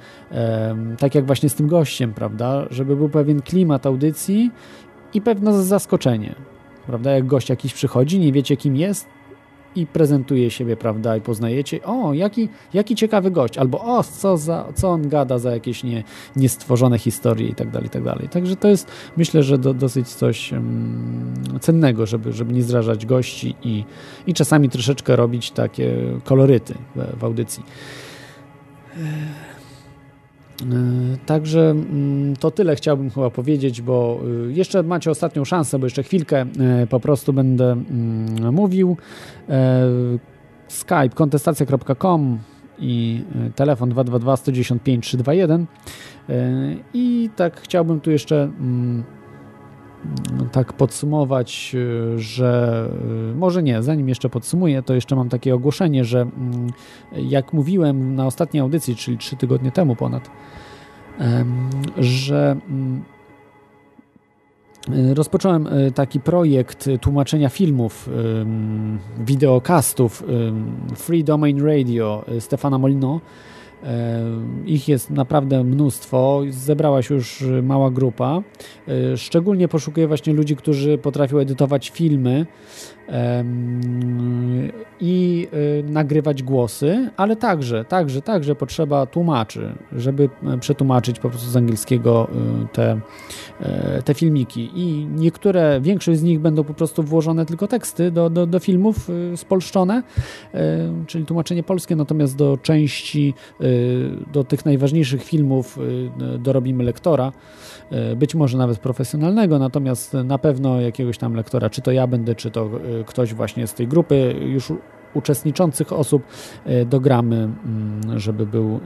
tak jak właśnie z tym gościem, prawda, żeby był pewien klimat audycji i pewne zaskoczenie prawda? Jak gość jakiś przychodzi, nie wiecie kim jest i prezentuje siebie, prawda? I poznajecie, o, jaki, jaki ciekawy gość, albo o, co, za, co on gada za jakieś nie, niestworzone historie i tak dalej, i tak dalej. Także to jest, myślę, że do, dosyć coś cennego, żeby, żeby nie zrażać gości i, i czasami troszeczkę robić takie koloryty w, w audycji. E, także mm, to tyle chciałbym chyba powiedzieć, bo y, jeszcze macie ostatnią szansę, bo jeszcze chwilkę e, po prostu będę mm, mówił. E, Skype kontestacja.com i telefon 222 195 321 i tak chciałbym tu jeszcze mm, tak podsumować, y, że y, może nie, zanim jeszcze podsumuję, to jeszcze mam takie ogłoszenie, że mm, jak mówiłem na ostatniej audycji, czyli trzy tygodnie temu ponad, że mm, y, rozpocząłem taki projekt tłumaczenia filmów, wideokastów Free Domain Radio Stefana Molino, ich jest naprawdę mnóstwo, zebrała się już mała grupa. Szczególnie poszukuję właśnie ludzi, którzy potrafią edytować filmy i y, nagrywać głosy, ale także, także, także potrzeba tłumaczy, żeby e, przetłumaczyć po prostu z angielskiego y, te, te filmiki. I niektóre, większość z nich będą po prostu włożone tylko teksty do, do, do filmów y, spolszczone, czyli tłumaczenie polskie, natomiast do części, do tych najważniejszych filmów dorobimy lektora, być może nawet profesjonalnego, natomiast na pewno jakiegoś tam lektora, czy to ja będę, czy to ktoś właśnie z tej grupy już uczestniczących osób e, dogramy, mm, żeby był, e,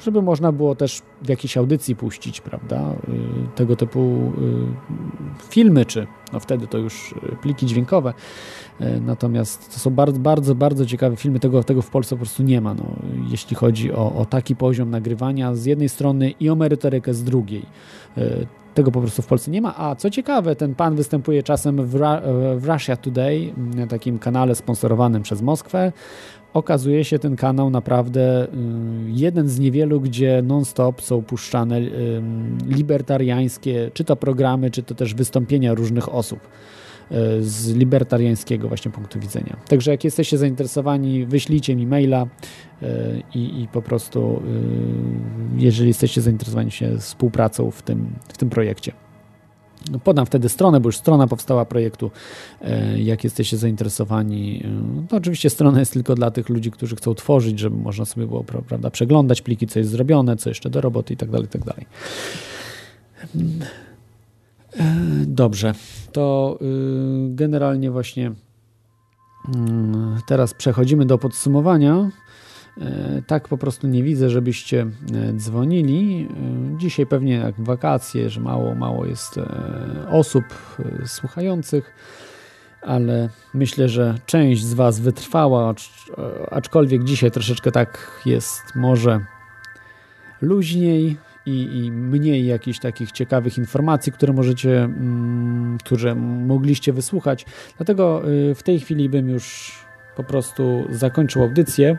żeby można było też w jakiejś audycji puścić, prawda, e, tego typu filmy, czy no wtedy to już pliki dźwiękowe, natomiast to są bardzo, bardzo, bardzo ciekawe filmy, tego, tego w Polsce po prostu nie ma, no, jeśli chodzi o, o taki poziom nagrywania z jednej strony i o merytorykę z drugiej tego po prostu w Polsce nie ma. A co ciekawe, ten pan występuje czasem w, Ra w Russia Today, na takim kanale sponsorowanym przez Moskwę. Okazuje się ten kanał naprawdę y, jeden z niewielu, gdzie non-stop są puszczane y, libertariańskie, czy to programy, czy to też wystąpienia różnych osób z libertariańskiego właśnie punktu widzenia. Także jak jesteście zainteresowani, wyślijcie mi maila i, i po prostu jeżeli jesteście zainteresowani się współpracą w tym, w tym projekcie. No, podam wtedy stronę, bo już strona powstała projektu. E, jak jesteście zainteresowani, e, to oczywiście strona jest tylko dla tych ludzi, którzy chcą tworzyć, żeby można sobie było prawda, przeglądać pliki, co jest zrobione, co jeszcze do roboty i tak dalej, i tak dalej. E, dobrze, to y, generalnie właśnie mm, teraz przechodzimy do podsumowania. E, tak po prostu nie widzę, żebyście e, dzwonili. E, dzisiaj pewnie jak wakacje, że mało, mało jest osób słuchających, ale myślę, że część z Was wytrwała, aczkolwiek dzisiaj troszeczkę tak jest może luźniej i, i mniej jakichś takich ciekawych informacji, które możecie, mm, które mogliście wysłuchać. Dlatego w tej chwili bym już po prostu zakończył audycję.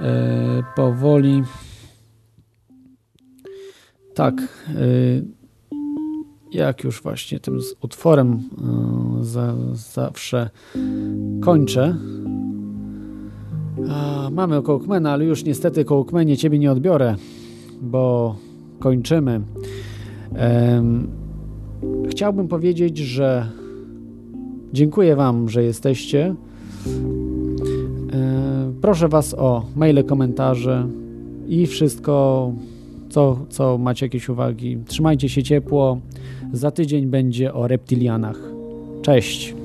E, powoli. Tak. E, jak już właśnie tym utworem za, zawsze kończę. A, mamy Kołkmena, ale już niestety Kołkmenie ciebie nie odbiorę, bo kończymy. chciałbym powiedzieć, że dziękuję Wam, że jesteście. Proszę Was o maile, komentarze i wszystko, co, co macie jakieś uwagi. Trzymajcie się ciepło. Za tydzień będzie o reptilianach. Cześć.